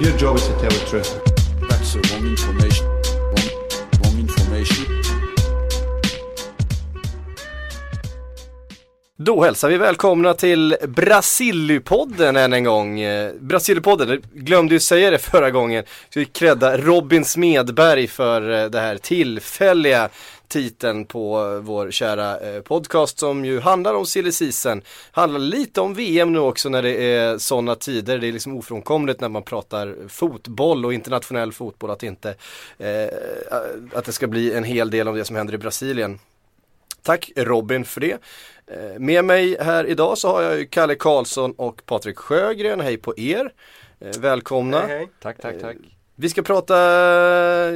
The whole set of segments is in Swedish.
Your job is to tell the truth. That's the wrong information. Då hälsar vi välkomna till Brasilipodden än en gång. Eh, Brasilipodden, glömde ju säga det förra gången. Så vi krädda Robin Smedberg för eh, det här tillfälliga titeln på eh, vår kära podcast som ju handlar om silly season. Handlar lite om VM nu också när det är sådana tider. Det är liksom ofrånkomligt när man pratar fotboll och internationell fotboll att inte eh, att det ska bli en hel del av det som händer i Brasilien. Tack Robin för det. Eh, Med mig här idag så har jag ju Kalle Karlsson och Patrik Sjögren. Hej på er. Eh, Välkomna. Tack, tack, tack. Vi ska prata,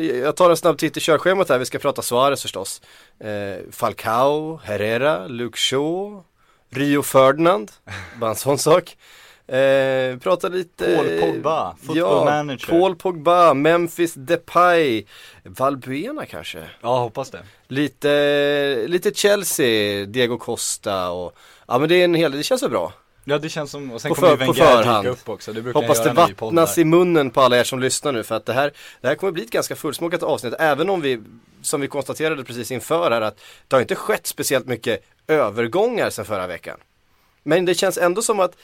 jag tar en snabb titt i körschemat här, vi ska prata Suarez förstås. Eh, Falcao, Herrera, Luke Shaw, Rio Ferdinand, bara en sån sak. Eh, prata lite Paul Pogba, football ja, manager. Paul Pogba, Memphis Depay, Valbuena kanske. Ja, hoppas det. Lite, lite Chelsea, Diego Costa och Ja men det är en hel, det känns så bra. Ja, det känns som, och sen På kommer ju för- på Wenger upp också. Det brukar Hoppas det vattnas i munnen på alla er som lyssnar nu för att det här, det här kommer bli ett ganska fullsmokat avsnitt även om vi, som vi konstaterade precis inför här att det har inte skett speciellt mycket övergångar sedan förra veckan. Men det känns ändå som att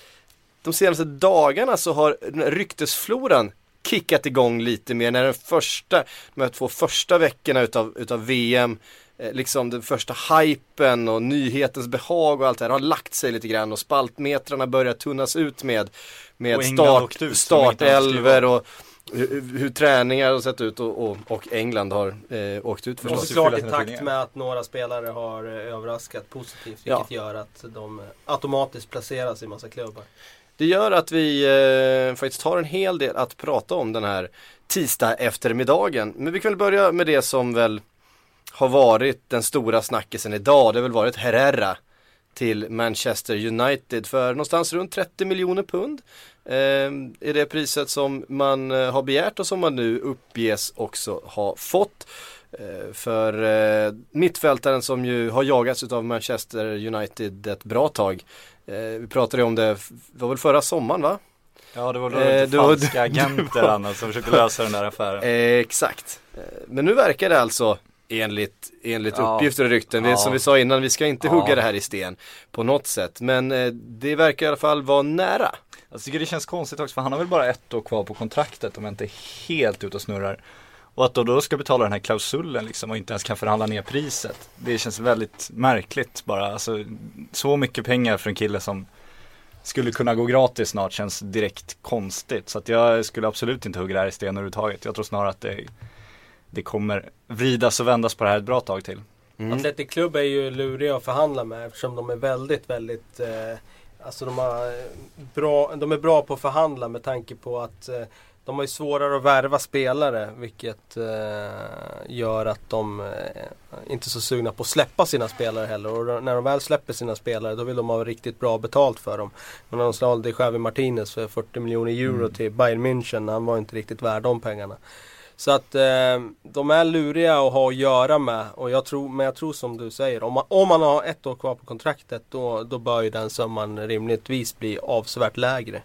de senaste dagarna så har ryktesfloran kickat igång lite mer när den första, de här två första veckorna utav, utav VM eh, liksom den första hypen och nyhetens behag och allt det här har lagt sig lite grann och spaltmetrarna börjar tunnas ut med, med Och start, ut, startelver och hur, hur träningar har sett ut och, och, och England har eh, åkt ut Och förstås. måste såklart i takt med att några spelare har eh, överraskat positivt. Ja. Vilket gör att de eh, automatiskt placeras i massa klubbar. Det gör att vi eh, faktiskt har en hel del att prata om den här tisdag eftermiddagen. Men vi kan väl börja med det som väl har varit den stora snackisen idag. Det har väl varit Herrera till Manchester United för någonstans runt 30 miljoner pund. Eh, är det priset som man eh, har begärt och som man nu uppges också ha fått. Eh, för eh, mittfältaren som ju har jagats av Manchester United ett bra tag. Eh, vi pratade om det, var väl förra sommaren va? Ja, det var då Eh, falska du- agenter du- annars som försökte lösa den där affären. Eh, exakt. Men nu verkar det alltså enligt, enligt Ja. uppgifter och rykten, det är Ja. som vi sa innan, vi ska inte Ja. hugga det här i sten på något sätt. Men det verkar i alla fall vara nära. Jag tycker det känns konstigt också för han har väl bara ett år kvar på kontraktet om jag inte är helt ute och snurrar. Och att då, då ska betala den här klausulen liksom och inte ens kan förhandla ner priset. Det känns väldigt märkligt bara. Alltså, så mycket pengar för en kille som skulle kunna gå gratis snart känns direkt konstigt. Så att jag skulle absolut inte hugga det här i sten överhuvudtaget. Jag tror snarare att det, det kommer vridas och vändas på det här ett bra tag till. Mm. Athletic Club är ju luriga att förhandla med eftersom de är väldigt, väldigt eh, Alltså de, har eh, bra, de är bra på att förhandla med tanke på att eh, de har ju svårare att värva spelare vilket eh, gör att de eh, inte är så sugna på att släppa sina spelare heller. Och när de väl släpper sina spelare då vill de ha riktigt bra betalt för dem. Men när de sålde Javi Martinez för 40 miljoner euro till Bayern München, han var inte riktigt värd de pengarna. Så att eh, de är luriga att ha att göra med. Och jag tror, men jag tror som du säger, om man, om man har ett år kvar på kontraktet då, då bör ju den summan rimligtvis bli avsevärt lägre.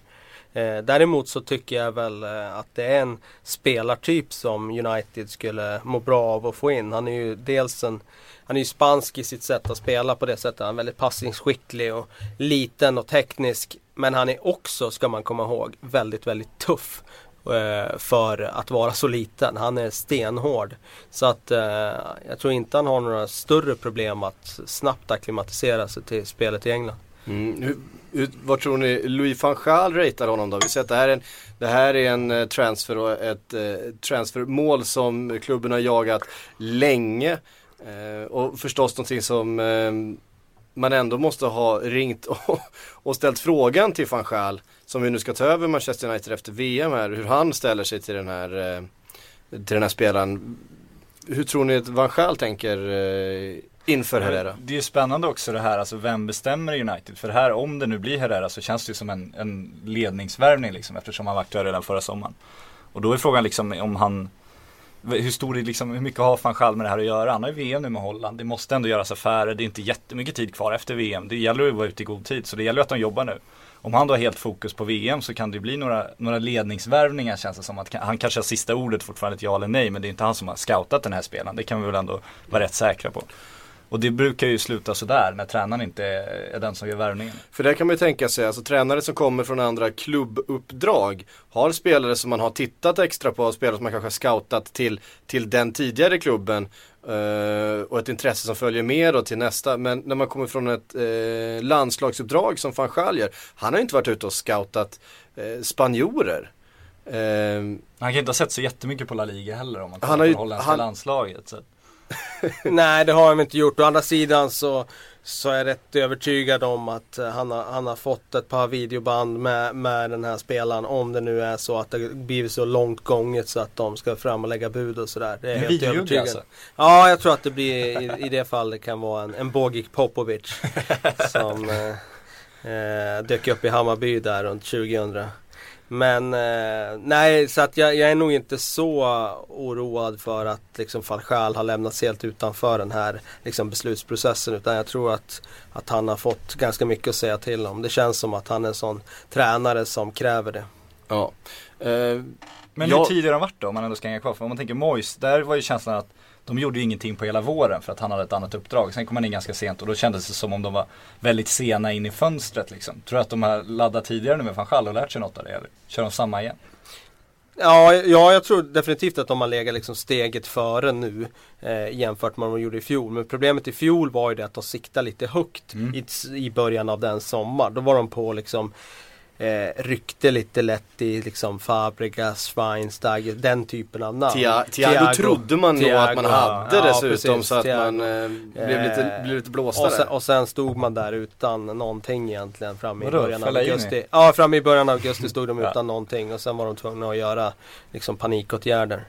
Eh, däremot så tycker jag väl eh, att det är en spelartyp som United skulle må bra av att få in. Han är ju dels en han är ju spansk i sitt sätt att spela på det sättet. Han är väldigt passningsskicklig och liten och teknisk. Men han är också, ska man komma ihåg, väldigt, väldigt tuff eh, för att vara så liten. Han är stenhård. Så att eh, jag tror inte han har några större problem att snabbt acklimatisera sig till spelet i England. Mm. Vad tror ni Louis van Gaal ratear honom då? Vi ser att det här är en, det här är en eh, transfer och ett eh, transfermål som klubben har jagat länge. Eh, och förstås någonting som eh, man ändå måste ha ringt och, och ställt frågan till van Gaal som vi nu ska ta över Manchester United efter VM här, hur han ställer sig till den här, eh, till den här spelaren. Hur tror ni att Van Gaal tänker eh, inför Herrera? Det är ju spännande också det här, alltså vem bestämmer United? För det här, om det nu blir Herrera så känns det ju som en, en ledningsvärvning liksom eftersom han var aktuell redan förra sommaren. Och då är frågan liksom om han hur stor är liksom, hur mycket har van Gaal med det här att göra? Han har ju VM nu med Holland. Det måste ändå göras affärer. Det är inte jättemycket tid kvar efter VM. Det gäller ju att vara ute i god tid. Så det gäller att de jobbar nu. Om han då har helt fokus på VM så kan det bli några, några ledningsvärvningar känns det som. att Han kanske har sista ordet fortfarande ett ja eller nej. Men det är inte han som har scoutat den här spelaren. Det kan vi väl ändå vara rätt säkra på. Och det brukar ju sluta sådär när tränaren inte är den som gör värvningen. För det kan man ju tänka sig, alltså tränare som kommer från andra klubbuppdrag har spelare som man har tittat extra på, spelare som man kanske har scoutat till, till den tidigare klubben Uh, och ett intresse som följer med då till nästa. Men när man kommer från ett uh, landslagsuppdrag som van gör, han har inte varit ute och scoutat uh, spanjorer. han kan inte ha sett så jättemycket på La Liga heller om man ju, på holländska landslaget. Så. Nej det har han inte gjort. Å andra sidan så, så är jag rätt övertygad om att eh, han har, han har fått ett par videoband med, med den här spelaren. Om det nu är så att det blivit så långt gånget så att de ska fram och lägga bud och sådär. Det är Men helt övertygad. Alltså. Ja jag tror att det blir i, i det fallet kan vara en, en Bogic Popovic. som eh, eh, dök upp i Hammarby där runt 2000. Men eh, nej, så att jag, jag, är nog inte så oroad för att liksom Falchal har lämnats helt utanför den här liksom, beslutsprocessen. Utan jag tror att, att han har fått ganska mycket att säga till om. Det känns som att han är en sån tränare som kräver det. Ja. Eh, Men jag... hur tidigare har de varit då? Om man ändå ska hänga kvar. För om man tänker Mois, där var ju känslan att de gjorde ju ingenting på hela våren för att han hade ett annat uppdrag. Sen kom han in ganska sent och då kändes det som om de var väldigt sena in i fönstret liksom. Tror du att de har laddat tidigare nu med van Gaal och lärt sig något av det eller kör de samma igen? Ja, ja, jag tror definitivt att de har legat liksom steget före nu eh, jämfört med vad de gjorde i fjol. Men problemet i fjol var ju det att de siktade lite högt mm. i, i början av den sommaren. Då var de på liksom eh, ryckte lite lätt i liksom Fabregas, Schweinsteiger, den typen av namn. Tia, Thiago, Thiago trodde man nog att man hade ja, dessutom ja, så att Thiago. man eh, blev, lite, eh, blev lite blåsta och sen, och sen stod man där utan någonting egentligen fram i början av augusti. Ja, fram i början av augusti stod de utan någonting och sen var de tvungna att göra liksom panikåtgärder.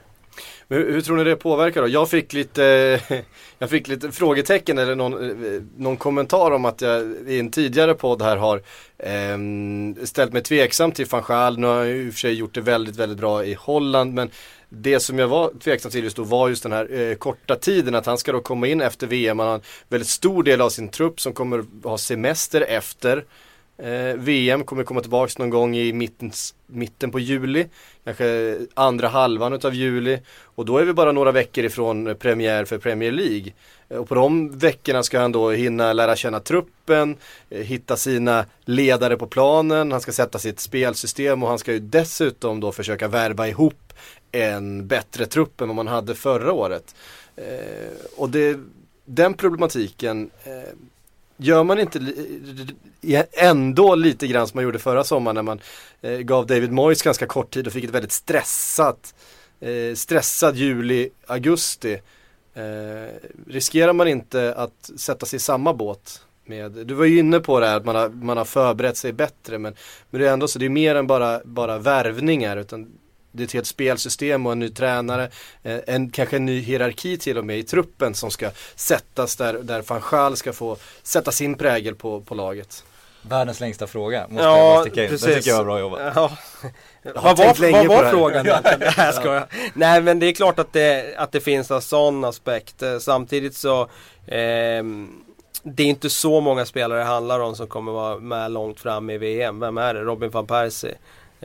Men hur, hur, tror ni det påverkar då? Jag fick lite, jag fick lite frågetecken eller någon, någon kommentar om att jag i en tidigare podd här har eh, ställt mig tveksam till van Gaal. Nu har jag i och för sig gjort det väldigt, väldigt bra i Holland men det som jag var tveksam till just då var just den här eh, korta tiden att han ska då komma in efter VM. Han har en väldigt stor del av sin trupp som kommer ha semester efter. Eh, VM kommer komma tillbaka någon gång i mitten, mitten på juli. Kanske andra halvan utav juli. Och då är vi bara några veckor ifrån premiär för Premier League. Eh, och på de veckorna ska han då hinna lära känna truppen, eh, hitta sina ledare på planen, han ska sätta sitt spelsystem och han ska ju dessutom då försöka värva ihop en bättre trupp än vad man hade förra året. Eh, och det, den problematiken eh, Gör man inte ändå lite grann som man gjorde förra sommaren när man eh, gav David Moyes ganska kort tid och fick ett väldigt stressat, eh, stressad juli, augusti. Eh, riskerar man inte att sätta sig i samma båt? Med, du var ju inne på det här att man har, man har förberett sig bättre men, men det är ändå så, det är mer än bara, bara värvningar utan det är ett helt spelsystem och en ny tränare, eh, en, kanske en ny hierarki till och med i truppen som ska sättas där, där van Schaal ska få sätta sin prägel på, på laget. Världens längsta fråga, måste ja, jag sticka in. Precis. Det tycker jag var bra jobbat. Ja. Vad var, vad var frågan egentligen? Nej, ska jag. Nej men det är klart att det, att det finns en sån aspekt. Eh, samtidigt så eh, det är inte så många spelare det handlar om som kommer vara med långt fram i VM. Vem är det? Robin van Persie.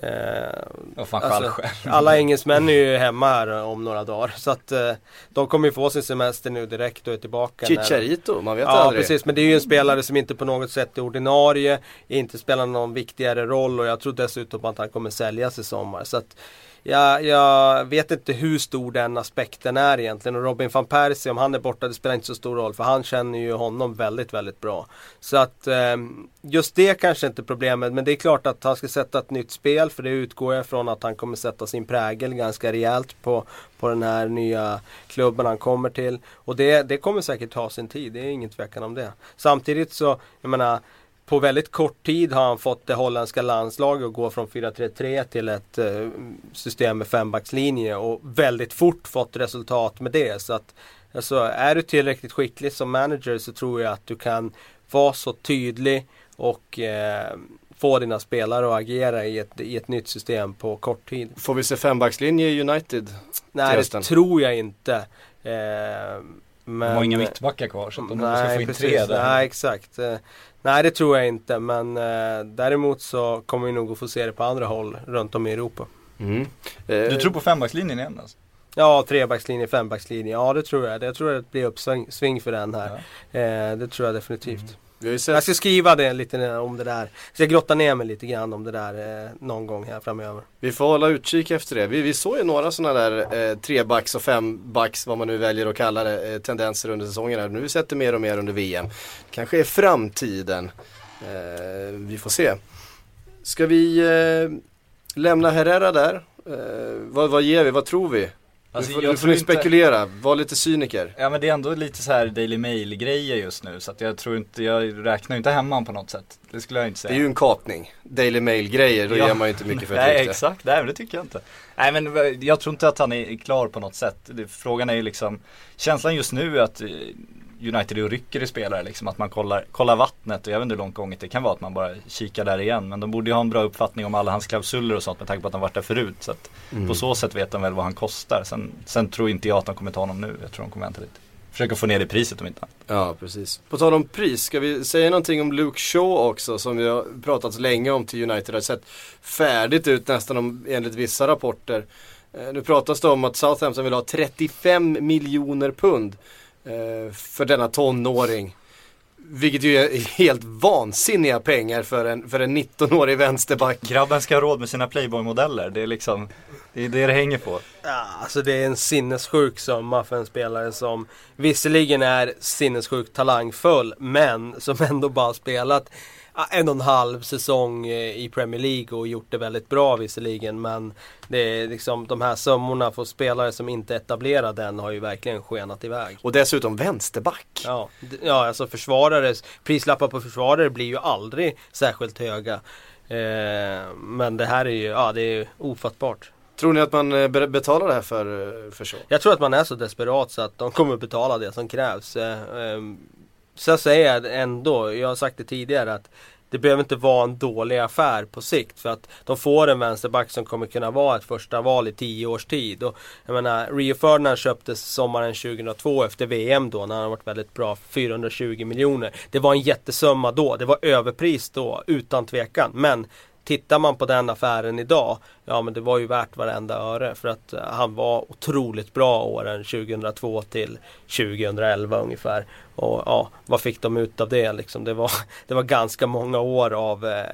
Eh, alltså, alla engelsmän är ju hemma här om några dagar. Så att eh, de kommer ju få sin semester nu direkt och är tillbaka. Chicharito, man vet ja, aldrig. Ja precis, men det är ju en spelare som inte på något sätt är ordinarie. Inte spelar någon viktigare roll och jag tror dessutom att han kommer säljas i sommar. Så att, jag, jag, vet inte hur stor den aspekten är egentligen och Robin van Persie om han är borta det spelar inte så stor roll för han känner ju honom väldigt väldigt bra. Så att eh, just det kanske inte är problemet men det är klart att han ska sätta ett nytt spel för det utgår jag från att han kommer sätta sin prägel ganska rejält på, på den här nya klubben han kommer till. Och det, det kommer säkert ta sin tid, det är ingen tvekan om det. Samtidigt så, jag menar på väldigt kort tid har han fått det holländska landslaget att gå från 4-3-3 till ett eh, system med fembackslinje och väldigt fort fått resultat med det. Så att alltså, är du tillräckligt skicklig som manager så tror jag att du kan vara så tydlig och eh, få dina spelare att agera i ett, i ett nytt system på kort tid. Får vi se fembackslinje i United? Nej, det tror jag inte. Eh, men, De har inga mittbackar kvar så att de ska få in tre precis. där. Nej, exakt. Nej, det tror jag inte. Men eh, däremot så kommer vi nog att få se det på andra håll runt om i Europa. Mm. Du Eh, tror på fembackslinjen igen alltså? Ja, trebackslinje, fembackslinje. Ja, det tror jag. Jag tror att det blir uppsving sving för den här. Eh, det tror jag definitivt. ju Jag ska skriva det lite om det där. Jag ska grotta ner mig lite grann om det där eh, någon gång här framöver. vi får hålla utkik efter det. Vi, vi såg ju några sådana där eh, trebacks och fembacks, vad man nu väljer att kalla det, eh, tendenser under säsongen. här. Nu har vi sett det mer och mer under VM. Kanske är framtiden. Eh, vi får se. Ska vi eh, lämna Herrera där? Eh, vad, vad ger vi? Vad tror vi? Alltså, nu får, jag nu får ni inte- spekulera, var lite cyniker. Ja men det är ändå lite så här Daily Mail grejer just nu så att jag tror inte, jag räknar inte hemman på något sätt. Det skulle jag inte Det säga. är ju en kapning. Daily Mail-grejer, då Ja. ger man ju inte mycket för ett Nej rykte. exakt, nej men det tycker jag inte. Nej men jag tror inte att han är klar på något sätt. Det, frågan är ju liksom, känslan just nu är att United är och rycker i spelare liksom, att man kollar, kollar vattnet och jag vet inte hur långt gånget det kan vara att man bara kikar där igen. Men de borde ju ha en bra uppfattning om alla hans klausuler och sånt med tanke på att han varit där förut. Så att Mm. på så sätt vet de väl vad han kostar. Sen, sen tror inte jag att de kommer ta honom nu, jag tror de kommer vänta lite. Försöka få ner det priset om inte annat. Ja, precis. På tal om pris, ska vi säga någonting om Luke Shaw också som vi har pratat länge om till United. Det har sett färdigt ut nästan om, enligt vissa rapporter. Eh, nu pratas det om att Southampton vill ha 35 miljoner pund för denna tonåring. Vilket ju är helt vansinniga pengar för en, för en 19-årig vänsterback. Grabben ska ha råd med sina Playboy-modeller, det är liksom, det är det det hänger på. Ja, alltså det är en sinnessjuk summa för en spelare som visserligen är sinnessjukt talangfull men som ändå bara spelat en och en halv säsong eh, i Premier League och gjort det väldigt bra visserligen men det är liksom de här summorna för spelare som inte är etablerade än har ju verkligen skenat iväg. Och dessutom vänsterback. Ja, ja alltså försvarares, prislappar på försvarare blir ju aldrig särskilt höga. Eh, men det här är ju, ja det är ofattbart. Tror ni att man eh, be- betalar det här för, eh, för Shaw? Jag tror att man är så desperat så att de kommer betala det som krävs. Eh, ehm, Sen säger jag ändå, jag har sagt det tidigare att det behöver inte vara en dålig affär på sikt för att de får en vänsterback som kommer kunna vara ett första val i tio års tid. Och jag menar, Rio Ferdinand köptes sommaren 2002 efter VM då när han varit väldigt bra, 420 miljoner. Det var en jättesumma då, det var överpris då utan tvekan. Men Tittar man på den affären idag, ja men det var ju värt varenda öre för att eh, han var otroligt bra åren 2002 till 2011 ungefär. Och ja, vad fick de ut av det liksom? Det var, det var ganska många år av eh,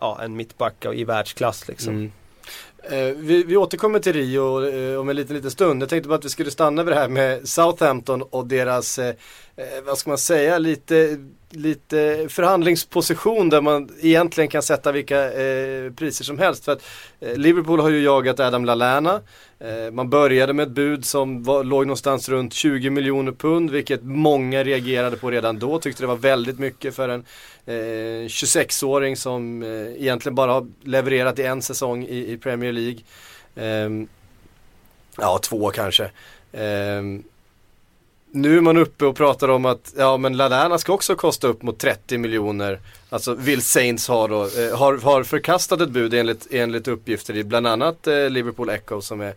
ja, en mittback i världsklass liksom. Mm. Eh, vi, vi återkommer till Rio om en liten, liten stund. Jag tänkte bara att vi skulle stanna vid det här med Southampton och deras, vad ska man säga, lite, lite förhandlingsposition där man egentligen kan sätta vilka eh, priser som helst. För att eh, Liverpool har ju jagat Adam Lallana. Eh, man började med ett bud som var, låg någonstans runt 20 miljoner pund, vilket många reagerade på redan då. Tyckte det var väldigt mycket för en eh, 26-åring som eh, egentligen bara har levererat i en säsong i, i Premier League. Ehm, ja, två kanske. Ehm, nu är man uppe och pratar om att ja men Lallana ska också kosta upp mot 30 miljoner. Alltså vill Saints ha då, eh, har, har förkastat ett bud enligt, enligt uppgifter i bland annat eh, Liverpool Echo som är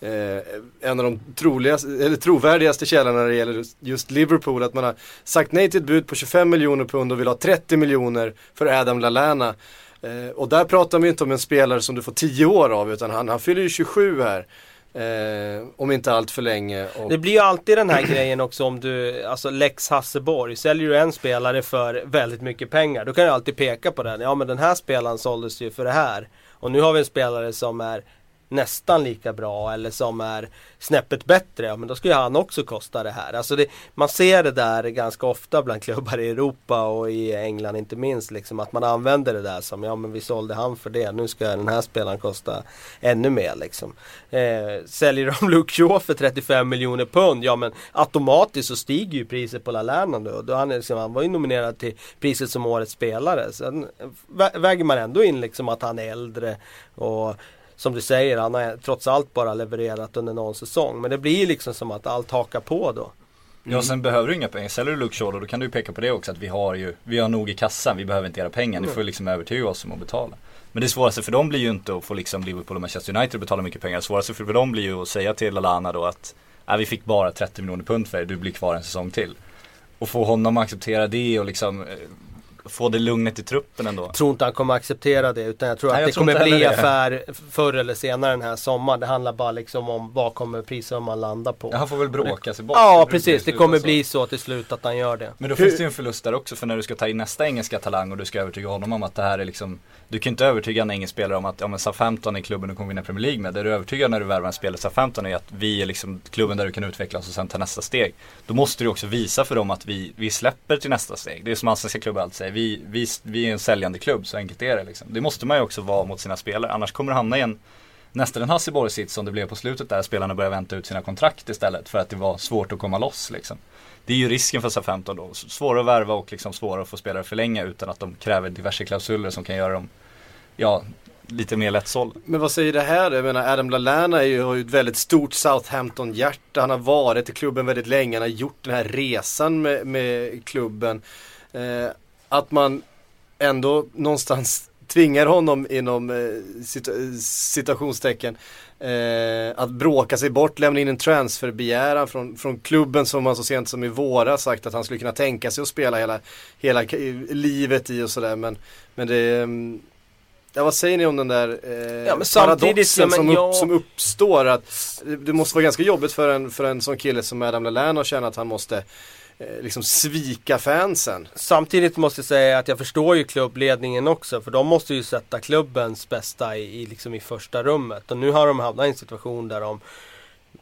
eh, en av de troligaste, eller trovärdigaste källorna när det gäller just- Liverpool. Att man har sagt nej till ett bud på 25 miljoner pund och vill ha 30 miljoner för Adam Lallana. Eh, och där pratar vi inte om en spelare som du får 10 år av utan han, han fyller ju 27 här. Eh, om inte allt för länge. Och, Det blir ju alltid den här grejen också om du, alltså Lex Hasseborg, säljer du en spelare för väldigt mycket pengar, då kan du alltid peka på den. Ja men den här spelaren såldes ju för det här. Och nu har vi en spelare som är nästan lika bra eller som är snäppet bättre, ja men då ska ju han också kosta det här. Alltså det, man ser det där ganska ofta bland klubbar i Europa och i England inte minst. Liksom, att man använder det där som, ja men vi sålde han för det, nu ska den här spelaren kosta ännu mer. Liksom. Eh, säljer de Luke Shaw för 35 miljoner pund, ja men automatiskt så stiger ju priset på Lallana nu. då han, liksom, han var ju nominerad till priset som årets spelare. Sen väger man ändå in liksom att han är äldre och som du säger, han har trots allt bara levererat under någon säsong. Men det blir liksom som att allt hakar på då. Ja sen behöver du inga pengar. Säljer du Luke Shaw då, då kan du ju peka på det också att vi har ju, vi har nog i kassan, vi behöver inte era pengar. Ni får ju liksom övertyga oss om att betala. Men det svåraste för dem blir ju inte att få liksom Liverpool och Manchester United att betala mycket pengar. Det svåraste för dem blir ju att säga till Lallana då att äh, vi fick bara 30 miljoner pund för er, du blir kvar en säsong till. Och få honom att acceptera det och liksom eh, få det lugnet i truppen ändå. Jag tror inte han kommer acceptera det utan jag tror Nej, att jag det tror kommer bli det. affär förr eller senare den här sommaren. Det handlar bara liksom om vad kommer prissumman landa på. Ja, han får väl bråka sig bort. Ja precis, det kommer så. bli så till slut att han gör det. Men då finns det ju en förlust där också för när du ska ta in nästa engelska talang och du ska övertyga honom om att det här är liksom du kan inte övertyga en engelsk spelare om att ja men Southampton är klubben du kommer vinna Premier League med. Det du övertygar när du värvar en spelare i Southampton är att vi är liksom klubben där du kan utvecklas och sen ta nästa steg. Då måste du också visa för dem att vi, vi släpper till nästa steg. Det är som allsvenska klubbar alltid säger, vi, vi, vi är en säljande klubb, så enkelt är det liksom. Det måste man ju också vara mot sina spelare, annars kommer du hamna i en nästan en Hasseborg-sits som det blev på slutet där spelarna började vänta ut sina kontrakt istället för att det var svårt att komma loss liksom. Det är ju risken för Southampton då. Svårare att värva och liksom svårare att få spelare förlänga utan att de kräver diverse klausuler som kan göra dem, ja, lite mer lättsålda. Men vad säger det här? Jag menar Adam Lallana är ju, har ju ett väldigt stort Southampton-hjärta. Han har varit i klubben väldigt länge. Han har gjort den här resan med, med klubben. Eh, att man ändå någonstans tvingar honom inom eh, cita, citationstecken eh, att bråka sig bort, lämna in en transferbegäran från, från klubben som han så sent som i våras sagt att han skulle kunna tänka sig att spela hela, hela livet i och sådär. Men, men det mm, Ja vad säger ni om den där eh, Ja, paradoxen som, upp, jag- som uppstår att det, det måste vara ganska jobbigt för en, för en sån kille som Adam Lallana att känna att han måste Eh, liksom svika fansen. Samtidigt måste jag säga att jag förstår ju klubbledningen också för de måste ju sätta klubbens bästa i, i, liksom i första rummet. Och nu har de hamnat i en situation där de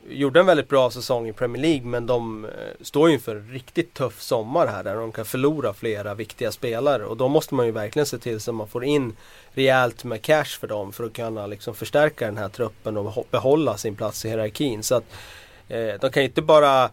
gjorde en väldigt bra säsong i Premier League men de eh, står ju inför en riktigt tuff sommar här där de kan förlora flera viktiga spelare och då måste man ju verkligen se till så att man får in rejält med cash för dem för att kunna liksom förstärka den här truppen och behålla sin plats i hierarkin. Så att eh, de kan ju inte bara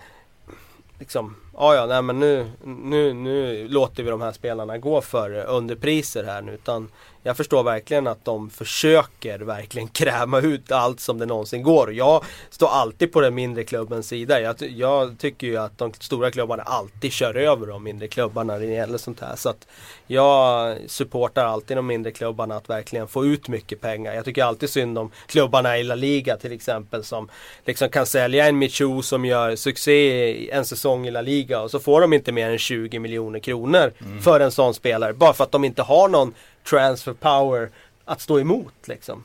liksom, ja ja, nej men nu, nu, nu låter vi de här spelarna gå för underpriser här nu. Utan jag förstår verkligen att de försöker verkligen kräma ut allt som det någonsin går. Jag står alltid på den mindre klubbens sida. Jag, jag tycker ju att de stora klubbarna alltid kör över de mindre klubbarna när det gäller sånt här. Så att jag supportar alltid de mindre klubbarna att verkligen få ut mycket pengar. Jag tycker alltid synd om klubbarna i La Liga till exempel som liksom kan sälja en Michu som gör succé en säsong i La Liga och så får de inte mer än 20 miljoner kronor för en sån spelare. Bara för att de inte har någon transfer power att stå emot liksom.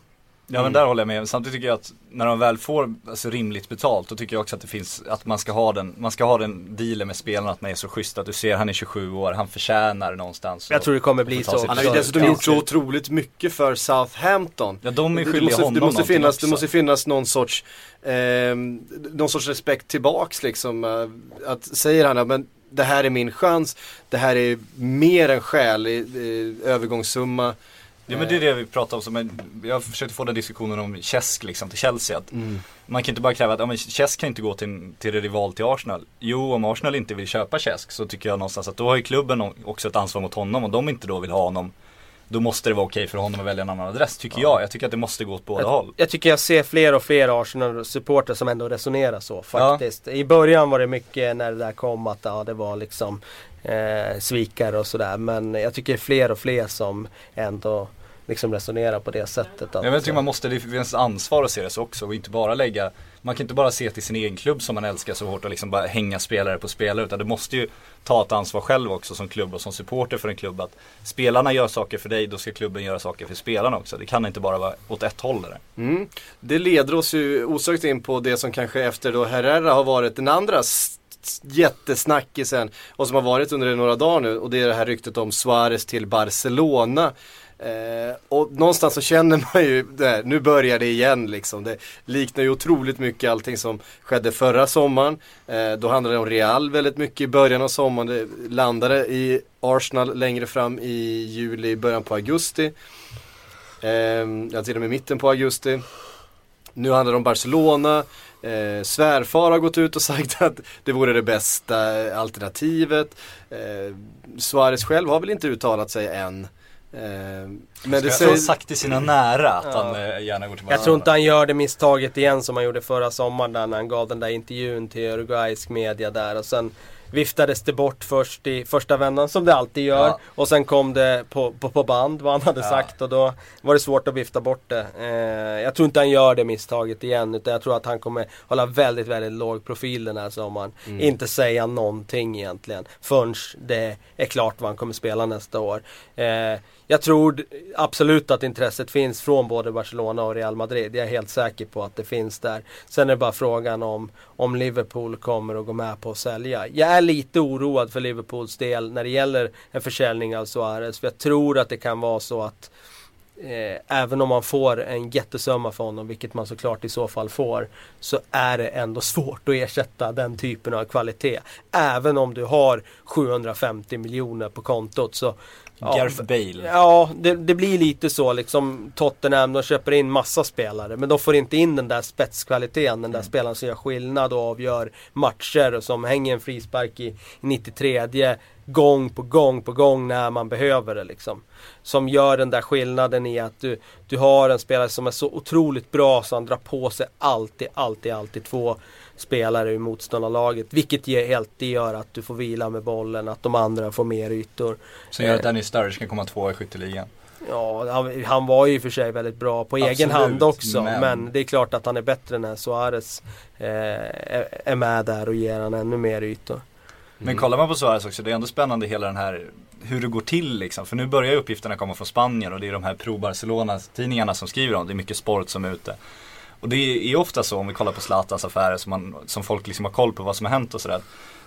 Ja men där håller jag med. Samtidigt tycker jag att när de väl får alltså, rimligt betalt då tycker jag också att det finns, att man ska ha den, man ska ha den dealen med spelarna att man är så schysst att du ser han är 27 år, han förtjänar någonstans. Jag tror det kommer bli så. Han har ju dessutom gjort så otroligt mycket för Southampton. Ja de är Det skyldiga måste, honom det, måste finnas, också. det måste finnas någon sorts, eh, någon sorts respekt tillbaks liksom. Eh, att säger han men det här är min chans, det här är mer än skälig eh, övergångssumma. Ja men det är det vi pratar om, som en, jag försökte få den diskussionen om Cesc liksom till Chelsea. Att Man kan inte bara kräva att ja, men Cesc kan inte gå till, till rival till Arsenal. Jo, om Arsenal inte vill köpa Cesc så tycker jag någonstans att då har ju klubben också ett ansvar mot honom. och de inte då vill ha honom, då måste det vara okej för honom att välja en annan adress, tycker jag. Jag tycker att det måste gå åt båda håll. Jag, jag tycker jag ser fler och fler Arsenal-supportrar som ändå resonerar så faktiskt. I början var det mycket när det där kom att ja, det var liksom eh, svikare och sådär. Men jag tycker fler och fler som ändå liksom resonerar på det sättet. Att, jag tycker man måste, det finns ansvar att se det så också och inte bara lägga Man kan inte bara se till sin egen klubb som man älskar så hårt och liksom bara hänga spelare på spelare utan du måste ju ta ett ansvar själv också som klubb och som supporter för en klubb att Spelarna gör saker för dig, då ska klubben göra saker för spelarna också. Det kan inte bara vara åt ett håll där. Mm. Det leder oss ju osökt in på det som kanske efter då Herrera har varit den andra jättesnackisen och som har varit under några dagar nu och det är det här ryktet om Suarez till Barcelona. Eh, och någonstans så känner man ju, där, nu börjar det igen liksom. Det liknar ju otroligt mycket allting som skedde förra sommaren. Eh, då handlade det om Real väldigt mycket i början av sommaren. Det landade i Arsenal längre fram i juli, början på augusti. Eh, ja, till och med mitten på augusti. Nu handlar det om Barcelona. Eh, svärfar har gått ut och sagt att det vore det bästa alternativet. Eh, Suarez själv har väl inte uttalat sig än. Eh, men det Han säger... sagt till sina nära att han eh, gärna går tillbaka. Jag tror inte han gör det misstaget igen som han gjorde förra sommaren där när han gav den där intervjun till Uruguaysk media där och sen viftades det bort först i första vändan som det alltid gör Ja. och sen kom det på, på, på band vad han hade Ja. sagt och då var det svårt att vifta bort det. Eh, jag tror inte han gör det misstaget igen utan jag tror att han kommer hålla väldigt, väldigt låg profil den här sommaren. Inte säga någonting egentligen förrän det är klart vad han kommer spela nästa år. Eh, jag tror absolut att intresset finns från både Barcelona och Real Madrid. Jag är helt säker på att det finns där. Sen är det bara frågan om, om Liverpool kommer att gå med på att sälja. Jag är lite oroad för Liverpools del när det gäller en försäljning av Suarez. För jag tror att det kan vara så att Eh, även om man får en jättesumma för honom, vilket man såklart i så fall får, så är det ändå svårt att ersätta den typen av kvalitet. Även om du har 750 miljoner på kontot så Gareth Bale. Ja, det, det blir lite så liksom Tottenham, de köper in massa spelare men de får inte in den där spetskvaliteten, den där spelaren som gör skillnad och avgör matcher och som hänger en frispark i 93 gång på gång på gång när man behöver det liksom. Som gör den där skillnaden i att du, du har en spelare som är så otroligt bra så han drar på sig alltid, alltid, alltid två spelare i motståndarlaget. Vilket ger, helt det gör att du får vila med bollen, att de andra får mer ytor. Som gör att Dennis Sturridge kan komma tvåa i skytteligan. Ja, han, han var ju i och för sig väldigt bra på egen Absolut, hand också. Men... men- det är klart att han är bättre när Suarez eh, är, är med där och ger han ännu mer ytor. Men kollar man på Suarez också, det är ändå spännande hela den här hur det går till liksom. För nu börjar ju uppgifterna komma från Spanien och det är de här pro-Barcelona-tidningarna som skriver om det. Är mycket sport som är ute. Och det är ofta så om vi kollar på Zlatans affärer som, man, som folk liksom har koll på vad som har hänt och sådär.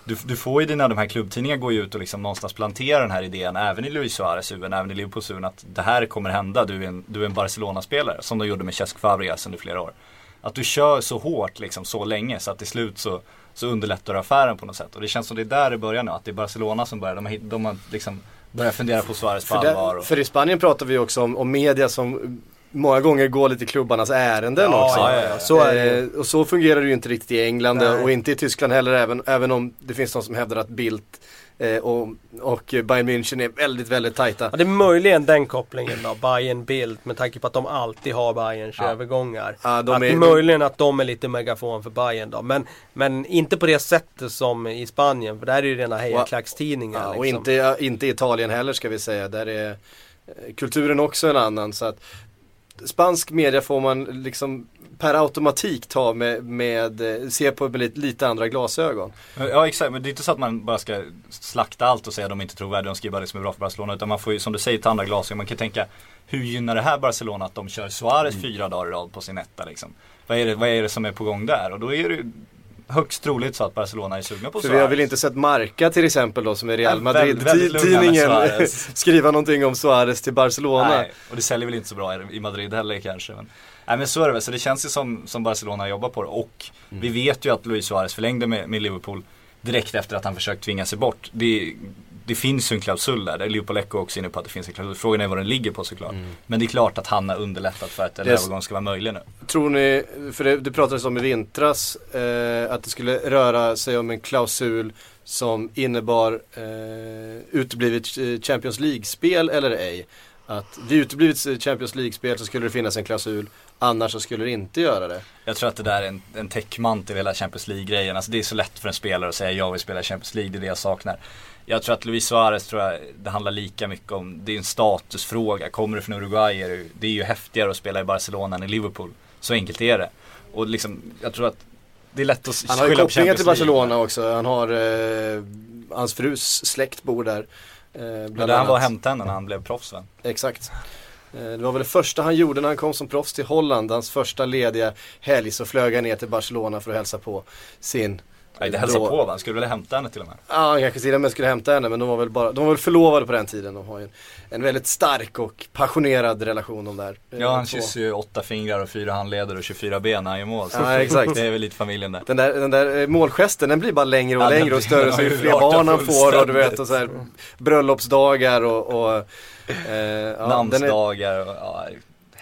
Du, du får ju dina, de här klubbtidningarna går ju ut och liksom någonstans planterar den här idén även i Luis Suarez huvud, även i Liverpools huvud att det här kommer hända, du är en, du är en Barcelona-spelare som de gjorde med Cesc Fabregas under flera år. Att du kör så hårt liksom så länge så att till slut så, så underlättar du affären på något sätt. Och det känns som det är där det börjar nu, att det är Barcelona som börjar, de har, de har liksom börjat fundera på Suarez på För, allvar. Och, för i Spanien pratar vi också om, om media som många gånger går lite klubbarnas ärenden Ja, också. ja, ja, så är och så fungerar det ju inte riktigt i England Nej. och inte i Tyskland heller även, även om det finns de som hävdar att Bildt och, och Bayern München är väldigt, väldigt tajta. Ja, det är möjligen den kopplingen då, Bayern Bild med tanke på att de alltid har Bayerns Ja. övergångar. Ja, de att är- möjligen att de är lite megafon för Bayern då. Men, men inte på det sättet som i Spanien, för där är det ju rena hejaklackstidningar. Ja, och liksom. inte, inte i Italien heller ska vi säga. Där är eh, kulturen också en annan. Så att spansk media får man liksom per automatik ta med, med eh, se på med lite, lite andra glasögon. Ja exakt, men det är inte så att man bara ska slakta allt och säga att de inte är trovärdiga, de skriver bara det som är bra för Barcelona. Utan man får ju som du säger ta andra glasögon. Man kan tänka, hur gynnar det här Barcelona att de kör Suarez Mm. fyra dagar i rad på sin etta liksom? Vad är, det, vad är det som är på gång där? Och då är det högst troligt så att Barcelona är sugna på För Suarez. vi har väl inte sett Marca till exempel då som är Real Madrid-tidningen skriva någonting om Suarez till Barcelona. Nej, och det säljer väl inte så bra i- i Madrid heller kanske. Men, nej men så är det väl, så det känns ju som, som Barcelona jobbar på det. Och Mm. vi vet ju att Luis Suarez förlängde med, med Liverpool direkt efter att han försökt tvinga sig bort. Det, det finns ju en klausul där, där är Liverpool Echo också inne på att det finns en klausul. Frågan är vad den ligger på såklart. Men det är klart att han har underlättat för att en Mm. Övergång ska vara möjlig nu. Tror ni, för det, det pratades om i vintras, eh, att det skulle röra sig om en klausul som innebar eh, uteblivet eh, Champions League-spel eller ej. Att vid uteblivet eh, Champions League-spel så skulle det finnas en klausul, annars så skulle det inte göra det. Jag tror att det där är en, en täckmantel hela Champions League-grejen. Alltså det är så lätt för en spelare att säga jag vill spela Champions League, det är det jag saknar. Jag tror att Luis Suarez tror jag, det handlar lika mycket om, det är en statusfråga. Kommer du från Uruguay är det, det är ju häftigare att spela i Barcelona än i Liverpool. Så enkelt är det. Och liksom, jag tror att det är lätt att Han har ju kopplingar till Champions League. Barcelona också. Han har, eh, hans frus släkt bor där. Eh, Men bland där han var henne när han blev proffs va? Exakt. Eh, det var väl det första han gjorde när han kom som proffs till Holland. Hans första lediga helg så flög han ner till Barcelona för att hälsa på sin Nej, det hälsar Då- på va? Skulle vilja hämta henne till och med. Ja, han kanske till och med skulle hämta henne men de var väl, bara, de var väl förlovade på den tiden. De har ju en, en väldigt stark och passionerad relation de där. eh, Ja, han två. kysser ju åtta fingrar och fyra handleder och 24 ben när han gör mål. Så Ja, exakt. Det är väl lite familjen där. Den där, den där eh, målgesten den blir bara längre och Ja, längre och större så ju fler barn han får och du vet och så här bröllopsdagar och, och eh, ja, Namnsdagar och ja,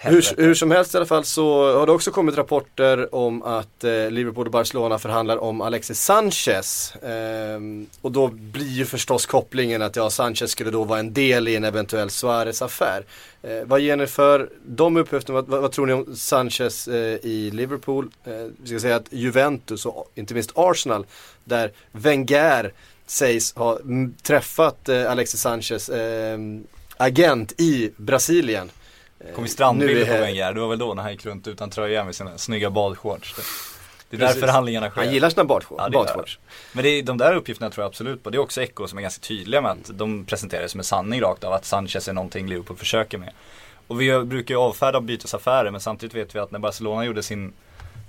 Hur, hur som helst i alla fall så har det också kommit rapporter om att eh, Liverpool och Barcelona förhandlar om Alexis Sanchez. Ehm, och då blir ju förstås kopplingen att ja, Sanchez skulle då vara en del i en eventuell Suarez-affär. Eh, vad ger ni för de uppgifterna? Vad, vad, vad tror ni om Sanchez eh, i Liverpool? Eh, vi ska säga att Juventus och inte minst Arsenal där Wenger sägs ha träffat eh, Alexis Sanchez ehm, agent i Brasilien. Kom i strandbilder på Wenger, det var väl då när han gick runt utan tröja med sina snygga badshorts. Det, är Precis. där förhandlingarna sker. Han gillar sina badshorts. Ja, badshorts. Men det är, de där uppgifterna tror jag absolut på. Det är också Echo som är ganska tydliga med att de presenterar det som en sanning rakt av att Sanchez är någonting Liverpool försöker med. Och vi brukar ju avfärda bytesaffärer men samtidigt vet vi att när Barcelona gjorde sin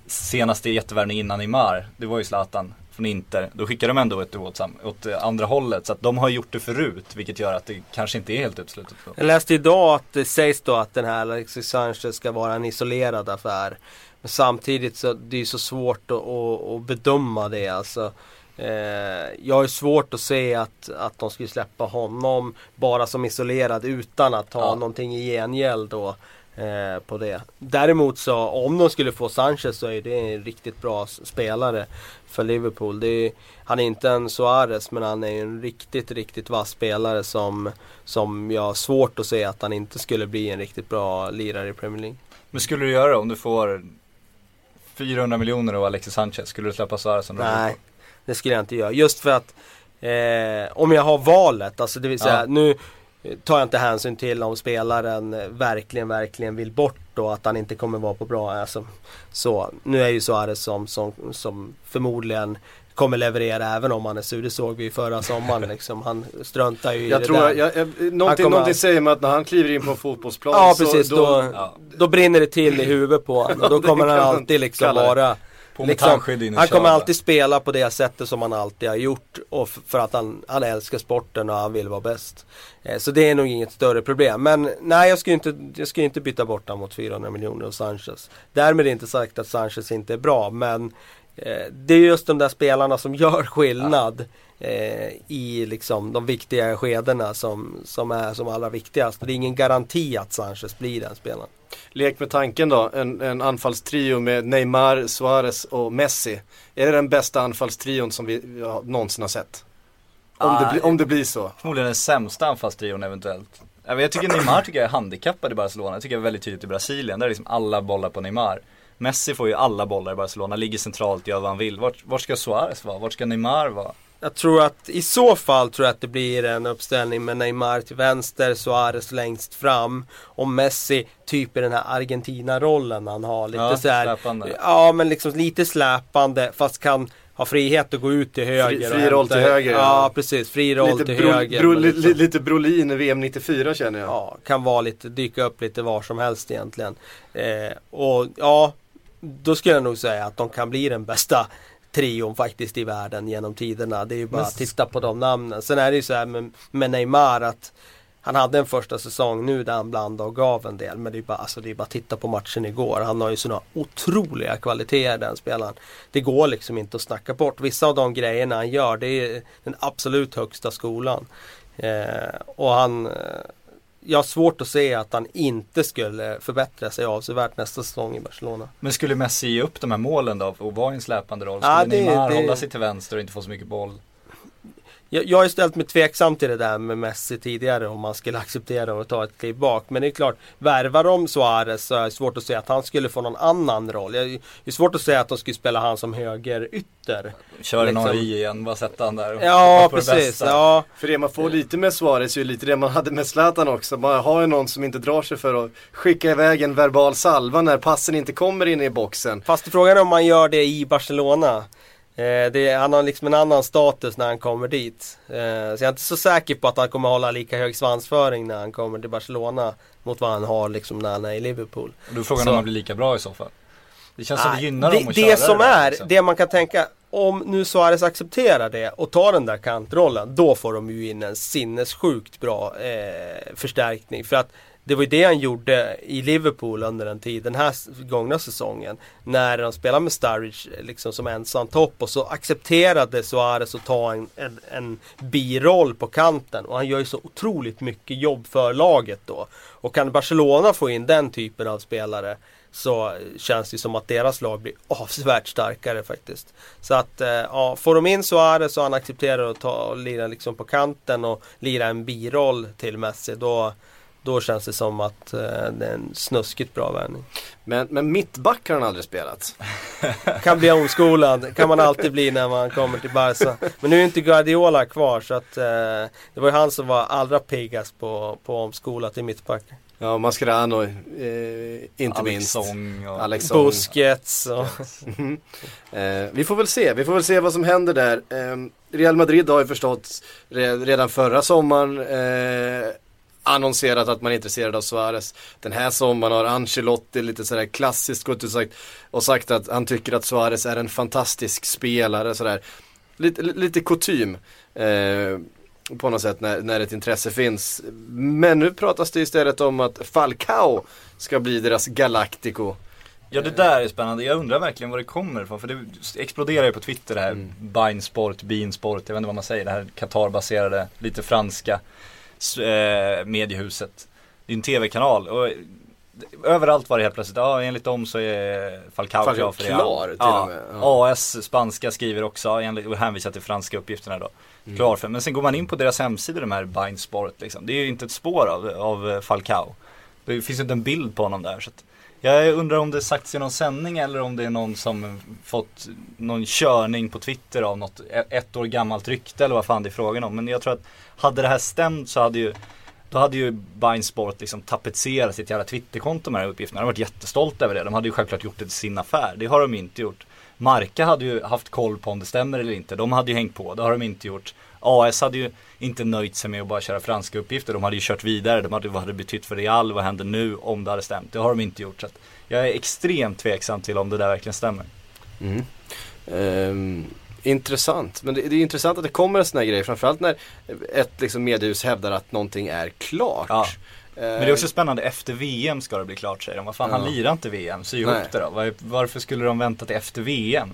senaste jättevärvning innan Neymar, det var ju Zlatan från Inter, då skickade de ändå ett sam- åt andra hållet. Så att de har gjort det förut, vilket gör att det kanske inte är helt uteslutet. Jag läste idag att det sägs då att den här Alexis Sanchez ska vara en isolerad affär. Men samtidigt så det är det så svårt att, att, att bedöma det alltså. Eh, jag har ju svårt att se att, att de skulle släppa honom bara som isolerad utan att ha Ja. någonting i gengäld då. Eh, på det. Däremot så om de skulle få Sanchez så är det en riktigt bra spelare för Liverpool. Är, han är inte en Suarez men han är en riktigt, riktigt vass spelare som, som jag har svårt att se att han inte skulle bli en riktigt bra lirare i Premier League. Men skulle du göra det om du får 400 miljoner och Alexis Sanchez, skulle du släppa Suarez som Nej, det skulle jag inte göra. Just för att eh, om jag har valet, alltså det vill säga Ja. nu tar jag inte hänsyn till om spelaren eh, verkligen, verkligen vill bort och att han inte kommer vara på bra. Alltså, så, nu är ju Suarez som, som, som förmodligen kommer leverera även om han är sur. Det såg vi förra sommaren liksom. Han struntar ju i Jag det tror, där. jag, jag, någonting, kommer- någonting säger mig att när han kliver in på en fotbollsplan Ja så precis, då, Ja. då brinner det till i huvudet på honom och då det kommer han alltid liksom det. vara liksom, Han kommer alltid spela på det sättet som han alltid har gjort och för att han, han älskar sporten och han vill vara bäst. Eh, Så det är nog inget större problem. Men nej, jag ska inte, jag ska inte byta bort honom mot 400 miljoner och Sanchez. Därmed inte sagt att Sanchez inte är bra, men eh, det är just de där spelarna som gör skillnad eh, i liksom de viktiga skedena som, som är som allra viktigast. Det är ingen garanti att Sanchez blir den spelaren. Lek med tanken då, en, en anfallstrio med Neymar, Suarez och Messi. Är det den bästa anfallstrion som vi ja, någonsin har sett? Om, det, Ah, bli, om det blir så. Förmodligen den sämsta anfallstrion eventuellt. Jag tycker Neymar tycker jag är handikappad i Barcelona. Jag tycker det är väldigt tydligt i Brasilien. Där är liksom alla bollar på Neymar. Messi får ju alla bollar i Barcelona, ligger centralt, gör vad han vill. Vart, vart ska Suarez vara? Vart ska Neymar vara? Jag tror att i så fall tror jag att det blir en uppställning med Neymar till vänster, Suarez längst fram och Messi typ i den här Argentina-rollen han har. Lite Ja, så här, släpande. Ja, men liksom lite släpande fast kan ha frihet att gå ut till höger. fri och roll till höger, Ja, ja. precis. Fri roll Lite, till bro, höger. bro, li, liksom- li, lite Brolin i VM 94 känner jag. Ja, kan vara lite, dyka upp lite var som helst egentligen. Eh, och ja, då skulle jag nog säga att de kan bli den bästa trion faktiskt i världen genom tiderna. Det är ju bara att titta på de namnen. Sen är det ju så här med, med Neymar att han hade en första säsong nu där han blandade och gav en del. Men det är bara, alltså det är bara att titta på matchen igår. Han har ju sådana otroliga kvaliteter den spelaren. Det går liksom inte att snacka bort. Vissa av de grejerna han gör det är den absolut högsta skolan. Eh, och han eh, jag har svårt att se att han inte skulle förbättra sig avsevärt nästa säsong i Barcelona. Men skulle Messi ge upp de här målen då och vara i en släpande roll? Ja, Skulle det- Neymar det- hålla sig till vänster och inte få så mycket boll? Jag, jag har ju ställt mig tveksam till det där med Messi tidigare om man skulle acceptera att ta ett kliv bak. Men det är klart, värvar de Suarez så är det svårt att säga att han skulle få någon annan roll. Jag, det är svårt att säga att de skulle spela han som högerytter. Kör en Liksom. AI igen, bara sätta han där Ja, det precis. bästa. Ja, För det man får lite med Suarez är ju lite det man hade med Zlatan också. Man har ju någon som inte drar sig för att skicka iväg en verbal salva när passen inte kommer in i boxen. fast frågan är om man gör det i Barcelona. Eh, det, han har liksom en annan status när han kommer dit. Eh, så jag är inte så säker på att han kommer hålla lika hög svansföring när han kommer till Barcelona mot vad han har liksom när han är i Liverpool. Och då är frågan Så- om han blir lika bra i så fall. Det känns som det gynnar det, dem att det köra som där, är, liksom. det man kan tänka om nu Suarez accepterar det och tar den där kantrollen, då får de ju in en sinnessjukt bra eh, förstärkning. För att det var ju det han gjorde i Liverpool under den tid, den här gångna säsongen. När de spelade med Sturridge eh, liksom som ensam topp och så accepterade Suarez att ta en, en, en biroll på kanten. Och han gör ju så otroligt mycket jobb för laget då. Och kan Barcelona få in den typen av spelare så eh, känns det som att deras lag blir avsevärt starkare faktiskt. Så att, eh, ja, får de in Suarez och han accepterar att ta och lira liksom på kanten och lira en biroll till Messi, då, då känns det som att eh, det är en snuskigt bra värvning. Men, men mittback har han aldrig spelat. Kan bli omskolad, kan man alltid bli när man kommer till Barca. Men nu är inte Guardiola kvar så att eh, det var ju han som var allra piggast på, på omskola till mittback. Ja, Mascherano, eh, inte minst. Och... Alex Song. Busquets och... Eh, vi får väl se, vi får väl se vad som händer där. Eh, Real Madrid har ju förstått re- redan förra sommaren eh, annonserat att man är intresserad av Suarez. Den här sommaren har Ancelotti lite sådär klassiskt gått ut och sagt, och sagt att han tycker att Suarez är en fantastisk spelare sådär. Lite, lite kutym. Eh, på något sätt när, när ett intresse finns. Men nu pratas det istället om att Falcao ska bli deras Galactico. Ja det där är spännande, jag undrar verkligen var det kommer ifrån för det exploderar ju på Twitter det här Mm. Binesport, Beansport, jag vet inte vad man säger, det här Qatar-baserade, lite franska eh, mediehuset. Det är en tv-kanal och överallt var det helt plötsligt, ja enligt dem så är Falcao Falcao klar för Real. klar till ja. och med, ja. AS spanska skriver också, enligt, och hänvisar till franska uppgifterna då. Mm. Klar för, men sen går man in på deras hemsida de här Binesport liksom. Det är ju inte ett spår av, av eh, Falcao. Det finns inte en bild på honom där. Så att jag undrar om det sagts i någon sändning eller om det är någon som fått någon körning på Twitter av något e- ett år gammalt rykte eller vad fan det är frågan om. Men jag tror att hade det här stämt så hade ju då hade ju Binesport liksom tapetserat sitt jävla Twitterkonto med de här uppgifterna. De hade varit jättestolta över det. De hade ju självklart gjort det till sin affär. Det har de inte gjort. Marca hade ju haft koll på om det stämmer eller inte. De hade ju hängt på. Det har de inte gjort. AS hade ju inte nöjt sig med att bara köra franska uppgifter. De hade ju kört vidare. De hade, vad hade det betytt för Real? Vad händer nu om det hade stämt? Det har de inte gjort. Så att jag är extremt tveksam till om det där verkligen stämmer. Mm. Um intressant, men det, det är intressant att det kommer en sån här grej framförallt när ett liksom, mediehus hävdar att någonting är klart. Ja. Ehm, Men det är också spännande, efter VM ska det bli klart säger de. Vad fan, Ja. han lirar inte VM, sy ihop det då. Var, varför skulle de vänta till efter VM?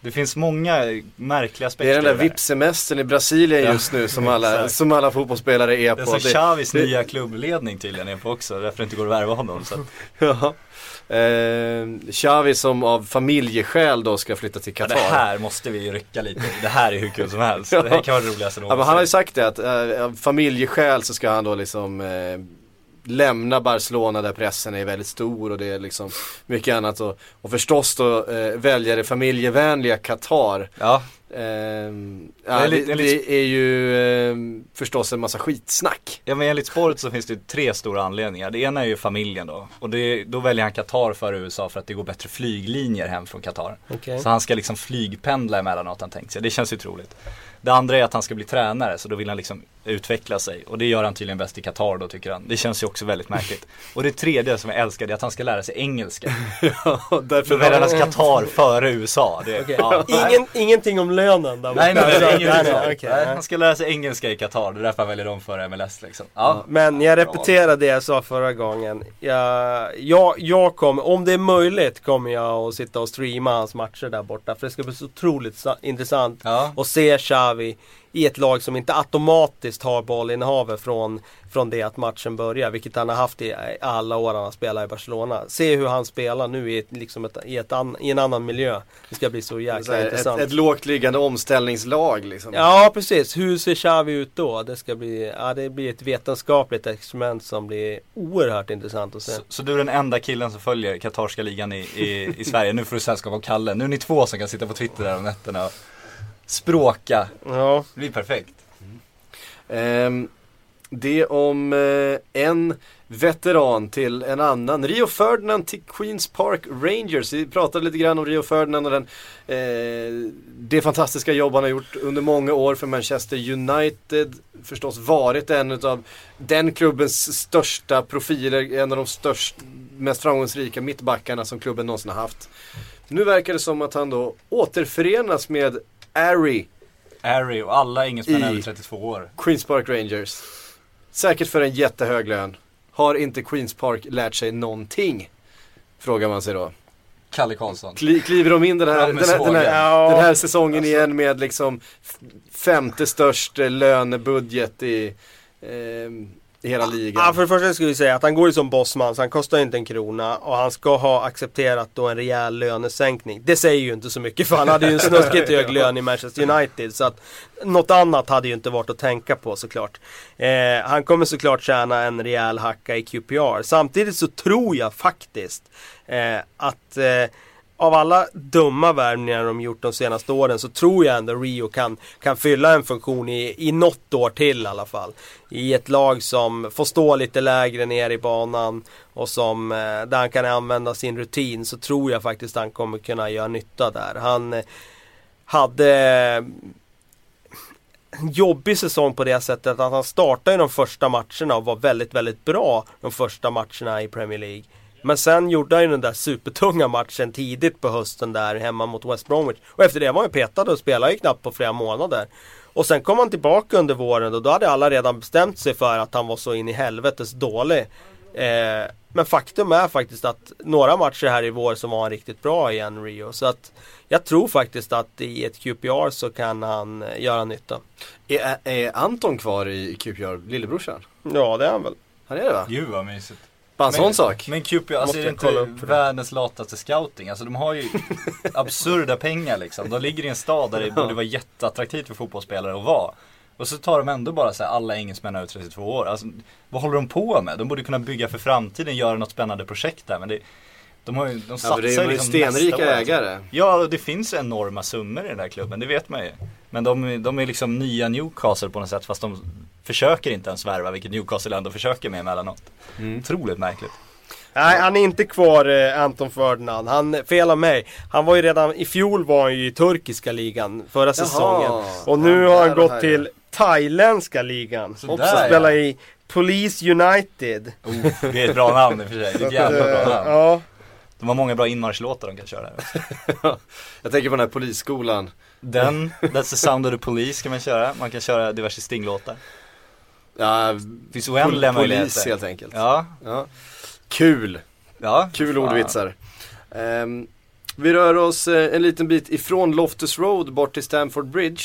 Det finns många märkliga aspekter det är den där VIP-semestern i Brasilien Ja, just nu som alla, som alla fotbollsspelare är Det är på. som Xavis det- nya klubbledning tydligen är på också, därför det inte går att värva honom. Så Ja. Ehm, Xavi som av familjeskäl då ska flytta till ja, Qatar. det här måste vi ju rycka lite. Det här är hur kul som helst. Det här kan vara det roligaste Ja, men han har ju sagt det att eh, av familjeskäl så ska han då liksom eh, lämna Barcelona där pressen är väldigt stor och det är liksom mycket annat och, och förstås då eh, välja det familjevänliga Qatar. Ja, Det ja, är det, det är ju ehm, förstås en massa skitsnack. Ja men enligt spåret så finns det ju tre stora anledningar. Det ena är ju familjen då. Och det, då väljer han Qatar före USA för att det går bättre flyglinjer hem från Qatar. Okej. Så han ska liksom flygpendla emellanåt han tänkt sig. Det känns ju troligt. Det andra är att han ska bli tränare så då vill han liksom utveckla sig. Och det gör han tydligen bäst i Qatar då tycker han. Det känns ju också väldigt märkligt. Och det tredje som jag älskar det är att han ska lära sig engelska. Ja, därför För väljer han Qatar före USA. Det, Okej. ja. Ingen, ingenting om lönen där Nej, nej, nej. Han ska lära sig engelska i Qatar, det är därför han väljer dem före MLS liksom. Ja, Men jag repeterar det jag sa förra gången. Jag, jag, jag kommer, om det är möjligt kommer jag att sitta och streama hans matcher där borta. För det ska bli så otroligt sa- intressant Ja. att se Xavi i ett lag som inte automatiskt har bollinnehavet från, från det att matchen börjar. Vilket han har haft i alla år han har spelat i Barcelona. Se hur han spelar nu i, ett, liksom ett, i, ett an, i en annan miljö. Det ska bli så så jäkla här, ett, intressant. ett lågt liggande omställningslag liksom. Ja precis, hur ser Xavi ut då? Det ska bli, ja, det blir ett vetenskapligt experiment som blir oerhört intressant att se. Så, så du är den enda killen som följer Qatarska ligan i, i, i Sverige. Nu får du sällskap av Kalle. Nu är ni två som kan sitta på Twitter där om nätterna språka. Ja, Det blir perfekt. Ehm, det om eh, en veteran till en annan. Rio Ferdinand till Queens Park Rangers. Vi pratade lite grann om Rio Ferdinand och den, eh, det fantastiska jobb han har gjort under många år för Manchester United. Förstås varit en av den klubbens största profiler, en av de största, mest framgångsrika mittbackarna som klubben någonsin har haft. Nu verkar det som att han då återförenas med Ari, Harry och alla engelsmän I- över 32 år. Queens Park Rangers. Säkert för en jättehög lön. Har inte Queens Park lärt sig någonting? Frågar man sig då. Kalle Karlsson. Kli, kliver de in den här, den, här, den, här, den här säsongen igen med liksom femte störst eh, lönebudget i, eh, i hela ligan? Ja, för det första skulle jag säga att han går ju som bossman så han kostar ju inte en krona och han ska ha accepterat då en rejäl lönesänkning. Det säger ju inte så mycket för han hade ju en snuskigt hög lön i Manchester United så att något annat hade ju inte varit att tänka på såklart. Eh, han kommer såklart tjäna en rejäl hacka i QPR. Samtidigt så tror jag faktiskt eh, att eh, av alla dumma värvningar de gjort de senaste åren så tror jag ändå Rio kan, kan fylla en funktion i, i något år till i alla fall. I ett lag som får stå lite lägre ner i banan och som, eh, där han kan använda sin rutin så tror jag faktiskt han kommer kunna göra nytta där. Han eh, hade eh, en jobbig säsong på det sättet att han startade de första matcherna och var väldigt, väldigt bra de första matcherna i Premier League. Men sen gjorde han ju den där supertunga matchen tidigt på hösten där hemma mot West Bromwich. Och efter det var han ju petad och spelade ju knappt på flera månader. Och sen kom han tillbaka under våren och då hade alla redan bestämt sig för att han var så in i helvetes dålig. Eh, men faktum är faktiskt att några matcher här i vår så var han riktigt bra igen Rio. Så att jag tror faktiskt att i ett QPR så kan han eh, göra nytta. Är, är Anton kvar i QPR, lillebrorsan? Ja det är han väl. Han är det va? Gud vad mysigt. Bara en sån sak. Men QP, alltså är det inte världens lataste scouting? Alltså de har ju absurda pengar liksom. De ligger i en stad där det borde vara jätteattraktivt för fotbollsspelare att vara. Och så tar de ändå bara så här, alla engelsmän över 32 år. Alltså, vad håller de på med? De borde kunna bygga för framtiden, göra något spännande projekt där. Men det, de har ju, de Ja, satsar för det är liksom stenrika nästa år, ägare. Ja, det finns enorma summor i den här klubben, det vet man ju. Men de, de är liksom nya Newcastle på något sätt, fast de försöker inte ens värva, vilket Newcastle ändå försöker med emellanåt. Mm. Otroligt märkligt. Nej, han är inte kvar eh, Anton Ferdinand. Han, fel av mig. Han var ju redan, i fjol var han ju i turkiska ligan förra säsongen. Och nu Ja, har han gått till thailändska ligan. Så Och ja. spelar i Police United. Oh, det är ett bra namn i och för sig, det är ett jävla bra namn. Ja, De har många bra inmarschlåtar de kan köra. Jag tänker på den här polisskolan. Den, That's the sound of the police kan man köra. Man kan köra diverse Sting-låtar. Ja, finns oändliga pol- polis möjligheter. helt enkelt. Ja, Ja. Kul, ja. kul ordvitsar. Ehm, vi rör oss eh, en liten bit ifrån Loftus Road bort till Stamford Bridge.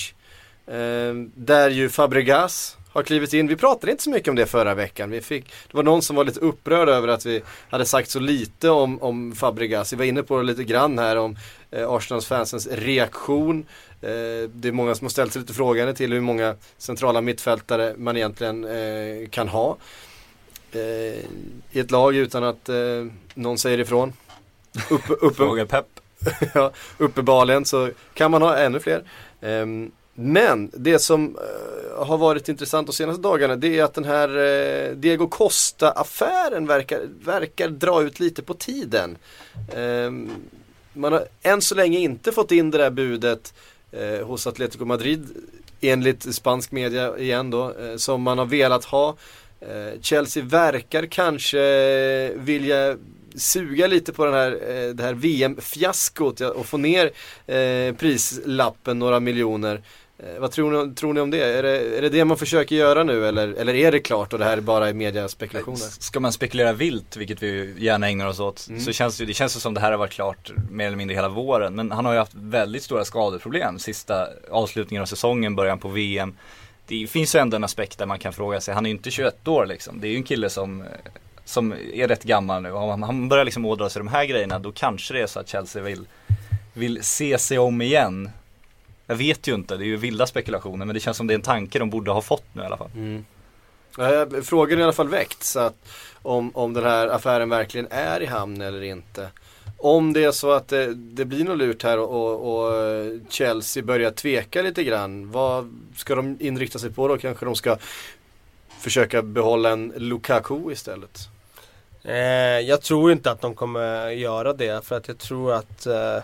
Ehm, där ju Fabregas har klivit in. Vi pratade inte så mycket om det förra veckan. Vi fick, det var någon som var lite upprörd över att vi hade sagt så lite om, om Fabregas. Vi var inne på det lite grann här om eh, Arsenals fansens reaktion. Eh, det är många som har ställt sig lite frågande till hur många centrala mittfältare man egentligen eh, kan ha. Eh, I ett lag utan att eh, någon säger ifrån. Uppe, uppe, Fråga Pep. ja, uppenbarligen så kan man ha ännu fler. Ehm, men det som eh, har varit intressant de senaste dagarna det är att den här eh, Diego Costa-affären verkar, verkar dra ut lite på tiden. Ehm, man har än så länge inte fått in det där budet eh, hos Atletico Madrid enligt spansk media igen då eh, som man har velat ha. Eh, Chelsea verkar kanske vilja suga lite på den här, eh, det här VM-fiaskot och få ner eh, prislappen några miljoner. Eh, vad tror ni, tror ni om det? Är, det? är det det man försöker göra nu eller, eller är det klart och det här är bara mediaspekulationer? Ska man spekulera vilt, vilket vi gärna ägnar oss åt, Mm. så känns det, det känns som det här har varit klart mer eller mindre hela våren. Men han har ju haft väldigt stora skadeproblem sista avslutningen av säsongen, början på VM. Det finns ju ändå en aspekt där man kan fråga sig, han är ju inte 21 år liksom. Det är ju en kille som, som är rätt gammal nu. Om han börjar liksom ådra sig de här grejerna, då kanske det är så att Chelsea vill, vill se sig om igen. Jag vet ju inte, det är ju vilda spekulationer, men det känns som det är en tanke de borde ha fått nu i alla fall. Mm. Frågan är i alla fall väckts att om, om den här affären verkligen är i hamn eller inte. Om det är så att det, det blir något lurt här och, och, och Chelsea börjar tveka lite grann. Vad ska de inrikta sig på då? Kanske de ska försöka behålla en Lukaku istället? eh, jag tror inte att de kommer göra det för att jag tror att eh,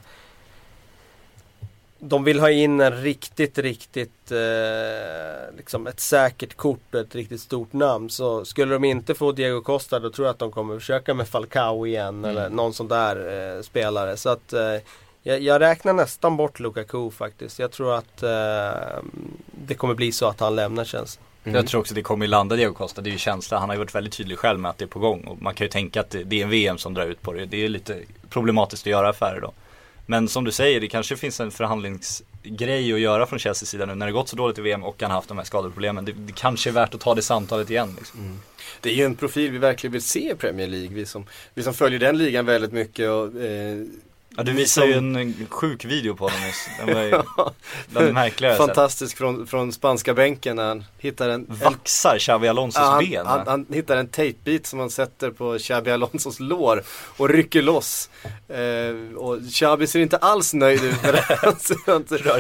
de vill ha in en riktigt, riktigt eh, liksom ett säkert kort och ett riktigt stort namn. Så skulle de inte få Diego Costa då tror jag att de kommer försöka med Falcao igen eller någon sån där eh, spelare. Så att eh, jag, jag räknar nästan bort Lukaku faktiskt. Jag tror att eh, det kommer bli så att han lämnar Chelsea. Jag tror också det kommer landa Diego Costa, det är ju känsla. Han har ju varit väldigt tydlig själv med att det är på gång. Och man kan ju tänka att det, är en VM som drar ut på det. Det är lite problematiskt att göra affärer då. Men som du säger, det kanske finns en förhandlingsgrej att göra från Chelseas sida nu när det gått så dåligt i VM och han har haft de här skadeproblemen. Det, det kanske är värt att ta det samtalet igen. Liksom. Mm. Det är ju en profil vi verkligen vill se i Premier League. Vi som, vi som följer den ligan väldigt mycket och eh, Ja du Vi visade ju som- en en sjuk video på honom nyss. Den var ju bland det märkligare fantastisk från, från spanska bänken när han hittar en, Vaxar Xavi Alonsos Ja, ben. han, han hittar en tejpbit som han sätter på Xabi Alonsos lår och rycker loss. Eh, och Xabi ser inte alls nöjd ut med det.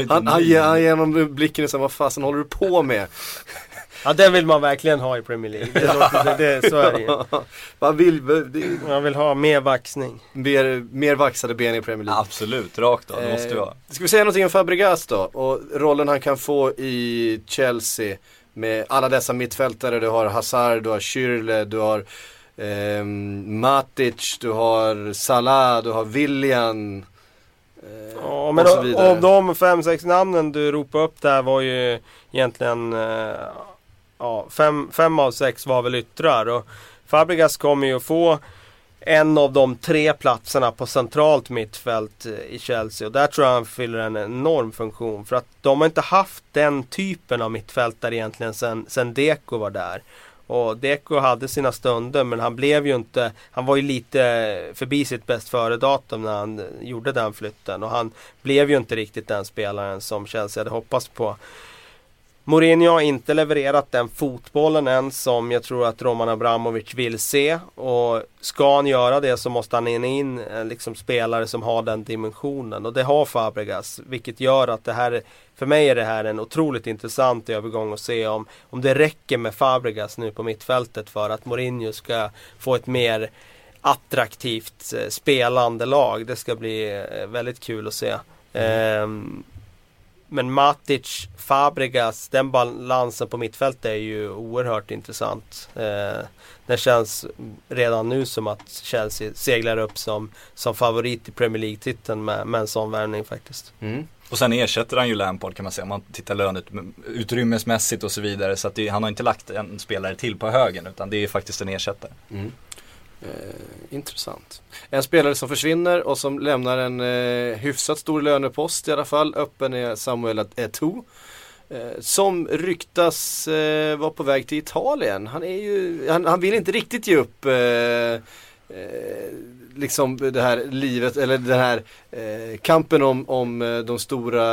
Han, ger, han ger honom blicken och säger vad fasen håller du på med? Ja den vill man verkligen ha i Premier League. Det låter, det, det, så är det ju. Man vill det Man vill ha mer vaxning. mer, mer vaxade ben i Premier League. Absolut, rakt av. Det måste vi ha. Eh, Ska vi säga någonting om Fabregas då? Och rollen han kan få i Chelsea med alla dessa mittfältare. Du har Hazard, du har Schürrle, du har ehm, Matic, du har Salah, du har William. eh, Ja, men och så vidare. av de fem, sex namnen du ropade upp där var ju egentligen eh, ja, fem, fem av sex var väl yttrar. Och Fabregas kommer ju att få en av de tre platserna på centralt mittfält eh, i Chelsea. Och där tror jag han fyller en enorm funktion. För att de har inte haft den typen av mittfältare egentligen sen, sen Deco var där. Och Deco hade sina stunder men han blev ju inte, han var ju lite förbi sitt bäst före datum när han eh, gjorde den flytten. Och han blev ju inte riktigt den spelaren som Chelsea hade hoppats på. Mourinho har inte levererat den fotbollen än som jag tror att Roman Abramovic vill se. Och ska han göra det så måste han in in eh, liksom spelare som har den dimensionen. Och det har Fabregas. Vilket gör att det här, för mig är det här en otroligt intressant övergång att se om, om det räcker med Fabregas nu på mittfältet för att Mourinho ska få ett mer attraktivt eh, spelande lag. Det ska bli eh, väldigt kul att se. Ehm, men Matic, Fabregas, den balansen på mittfältet är ju oerhört intressant. Eh, det känns redan nu som att Chelsea seglar upp som, som favorit i Premier League-titeln med, med en sån värvning faktiskt. Mm. Och sen ersätter han ju Lampard kan man säga om man tittar löneutrymmesmässigt och så vidare. Så att det, han har inte lagt en spelare till på högen utan det är faktiskt en ersättare. Mm. Eh, intressant. En spelare som försvinner och som lämnar en eh, hyfsat stor lönepost i alla fall. Öppen är Samuel Eto'o. Eh, som ryktas eh, vara på väg till Italien. Han, är ju, han, han vill inte riktigt ge upp eh, eh, liksom det här livet eller den här eh, kampen om, om eh, de stora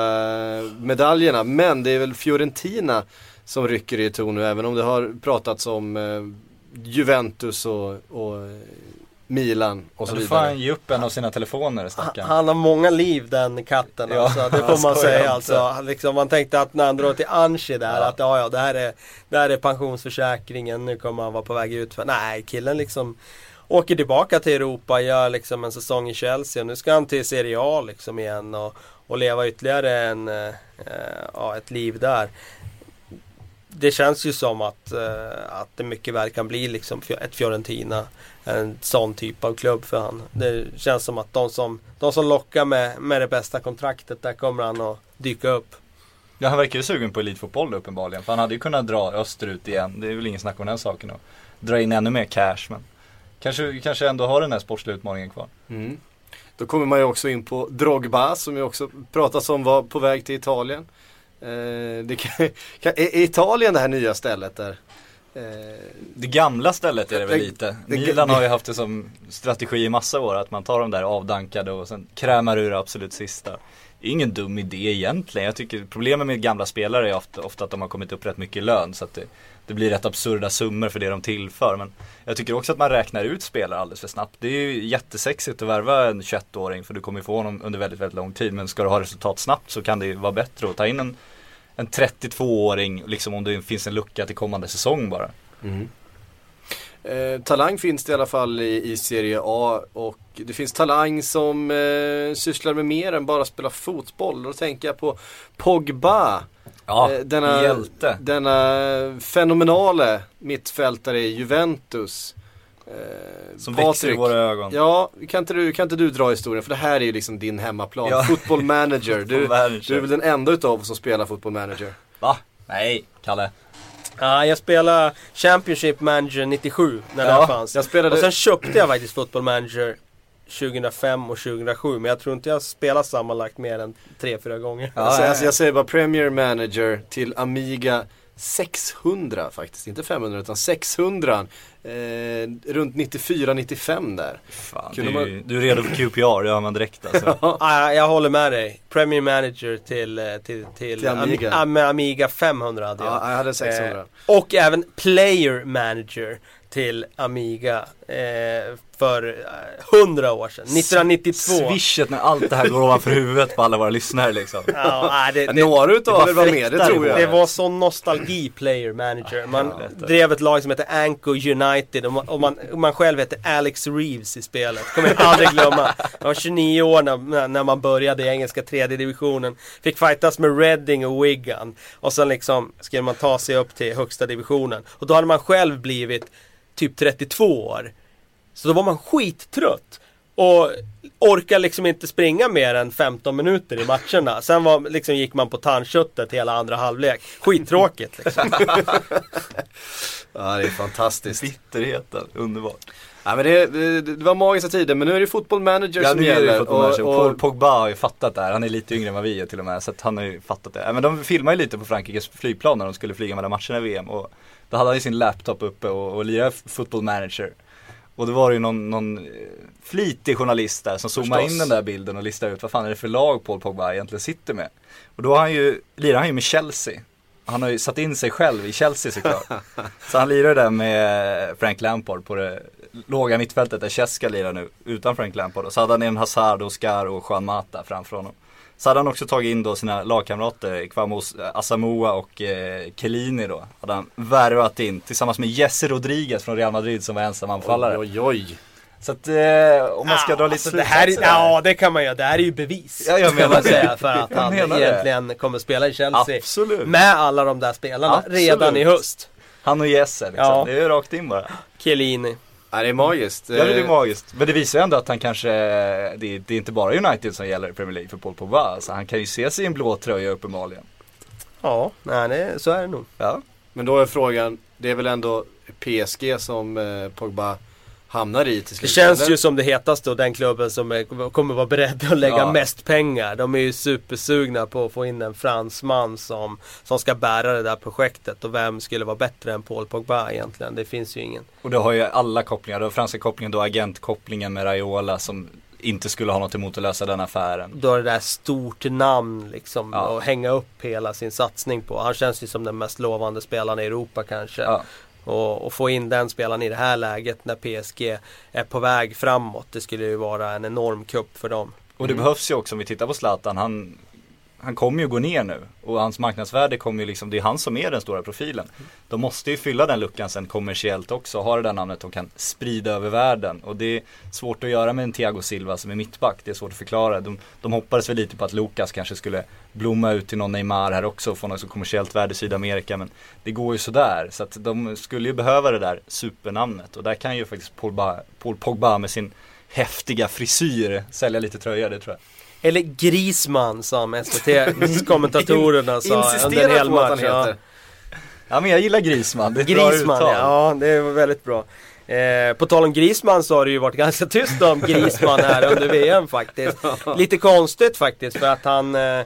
medaljerna. Men det är väl Fiorentina som rycker i Eto'o nu även om det har pratats om eh, Juventus och, och Milan och så Och så får vidare. han ge upp en av sina telefoner Han, stackarn. han har många liv den katten Ja, alltså, det får man säga alltså. Han Liksom, man tänkte att när han drar till Anchi där Ja. att ja, ja det här, är, det här är pensionsförsäkringen, nu kommer han vara på väg ut. För, nej, killen liksom åker tillbaka till Europa, gör liksom en säsong i Chelsea och nu ska han till Serie A liksom igen och, och leva ytterligare en, eh, eh, ja, ett liv där. Det känns ju som att, eh, att det mycket väl kan bli liksom ett Fiorentina. En sån typ av klubb för han. Det känns som att de som, de som lockar med, med det bästa kontraktet, där kommer han att dyka upp. Ja han verkar ju sugen på elitfotboll då, uppenbarligen. För han hade ju kunnat dra österut igen. Det är väl ingen snack om den saken. Och dra in ännu mer cash. Men kanske, kanske ändå har den här sportsliga utmaningen kvar. Mm. Då kommer man ju också in på Drogba som ju också pratas om var på väg till Italien. Eh, det kan, kan, är Italien det här nya stället där? Eh, Det gamla stället är det väl lite. Milan har ju haft det som strategi i massa år. Att man tar de där avdankade och sen krämar ur det absolut sista. Det är ingen dum idé egentligen. Jag tycker problemet med gamla spelare är ofta, ofta att de har kommit upp rätt mycket i lön. Så att det, det blir rätt absurda summor för det de tillför. Men jag tycker också att man räknar ut spelare alldeles för snabbt. Det är ju jättesexigt att värva en 21-åring för du kommer få honom under väldigt, väldigt lång tid. Men ska du ha resultat snabbt så kan det ju vara bättre att ta in en, en 32-åring liksom om det finns en lucka till kommande säsong bara. Eh, talang finns det i alla fall i, i Serie A och det finns talang som eh, sysslar med mer än bara spela fotboll. Då tänker jag på Pogba. Ja, Eh, denna, hjälte. denna fenomenale mittfältare i Juventus. Eh, Som växer i våra ögon. Ja, kan inte, du, kan inte du dra historien? För det här är ju liksom din hemmaplan. Ja. Football manager. Du, Football manager. du är väl den enda utav oss som spelar football manager? Va? Nej, Kalle. Ja, jag spelade Championship Manager 97 när Ja, det fanns. jag spelade- Och sen köpte jag faktiskt Football Manager 2005 och 2007 men jag tror inte jag spelat sammanlagt mer än 3-4 gånger. Ja, alltså, alltså, ja. jag säger bara Premier Manager till Amiga 600 faktiskt, inte 500 utan 600. Eh, runt 94-95 där. Fan, Kunde du, man- du är redo för QPR, det hör man direkt alltså. Ja, jag håller med dig. Premier Manager till, eh, till, till, Till Amiga. Am- Am- Amiga 500 hade jag. Ja, jag hade 600. Eh, och även Player Manager till Amiga eh, för eh, 100 år sedan. 1992. Swishet när allt det här går ovanför huvudet på alla våra lyssnare liksom. Ja, det, det, Några utav er var med, det tror jag. Det var sån nostalgi player manager. Man Ja, drev ett lag som hette Anko United och man, och man, och man själv hette Alex Reeves i spelet. Kommer jag aldrig glömma. Jag var 29 år när, när man började i engelska tredje divisionen. Fick fightas med Reading och Wigan. Och sen liksom skulle man ta sig upp till högsta divisionen. Och då hade man själv blivit typ 32 år. Så då var man skittrött. Och orkar liksom inte springa mer än 15 minuter i matcherna. Sen var, liksom, gick man på tandköttet hela andra halvlek. Skittråkigt liksom. Ja, det är fantastiskt. Bitterheten, underbart. Ja, men det, det, det var magiska tider, men nu är det football manager Ja som nu är det gäller. fotboll manager. och, Paul och, Pogba har ju fattat det här. Han är lite yngre än vad vi är till och med. Så att han har ju fattat det. Ja, Men de filmar ju lite på Frankrikes flygplan när de skulle flyga mellan matcherna i VM. Och då hade han ju sin laptop uppe och, och lirade football manager. Och då var det ju någon, någon eh, flitig journalist där som zoomade in den där bilden och listade ut vad fan är det för lag Paul Pogba egentligen sitter med. Och då har han ju, lirar han ju med Chelsea. Han har ju satt in sig själv i Chelsea såklart. Så han lirar där med Frank Lampard på det låga mittfältet där Cheska lirar nu utan Frank Lampard. Och så hade han en Hazard, Oscar och Juan Mata framför honom. Så hade han också tagit in då sina lagkamrater Kwamos Asamoah och eh, Chiellini då. Hade han värvat in tillsammans med Jesse Rodriguez från Real Madrid som var ensam anfallare. oj, oj. Så att eh, om man ska dra lite Alltså, det här är. Ja det kan man göra. Det här är ju bevis. Ja, jag menar säga för att han menar det. egentligen kommer spela i Chelsea. Absolut. Med alla de där spelarna Absolut. redan i höst. Han och Jesse liksom. Ja. Det är ju rakt in bara. Chiellini. Ja, det är magiskt. Ja det är magiskt. Men det visar ju ändå att han kanske, det, det är inte bara United som gäller i Premier League för Paul Pogba. Alltså, han kan ju se sig i en blå tröja uppenbarligen. Ja, nej, det, så är det nog. Ja. Men då är frågan, det är väl ändå PSG som eh, Pogba hamnar i till Det slut? känns eller? ju som det hetaste och den klubben som är, kommer vara beredd att lägga Ja. mest pengar. De är ju supersugna på att få in en fransman som, som ska bära det där projektet. Och vem skulle vara bättre än Paul Pogba egentligen? Det finns ju ingen. Och det har ju alla kopplingar. Du har franska kopplingen, då agentkopplingen med Raiola som inte skulle ha något emot att lösa den affären. Då är det där stort namn liksom Ja. att hänga upp hela sin satsning på. Han känns ju som den mest lovande spelaren i Europa kanske. Ja. Och, och få in den spelaren i det här läget när PSG är på väg framåt. Det skulle ju vara en enorm kupp för dem. Och det behövs ju också om vi tittar på Zlatan. Han, han kommer ju gå ner nu. Och hans marknadsvärde kommer ju liksom, det är han som är den stora profilen. De måste ju fylla den luckan sen kommersiellt också. Ha det där namnet de kan sprida över världen. Och det är svårt att göra med en Thiago Silva som är mittback. Det är svårt att förklara. De, de hoppades väl lite på att Lukas kanske skulle blomma ut till någon Neymar här också och få något så kommersiellt värde i Sydamerika. Men det går ju sådär. Så att de skulle ju behöva det där supernamnet. Och där kan ju faktiskt Paul, ba, Paul Pogba med sin häftiga frisyr sälja lite tröjor, det tror jag. Eller Grisman som SVT-kommentatorerna sa under en hel att han match. Ja. heter. Ja men jag gillar Grisman, det är ett bra Grisman, uttal. ja det var väldigt bra. Eh, på tal om Grisman så har det ju varit ganska tyst om Grisman här under VM faktiskt. Lite konstigt faktiskt för att han eh,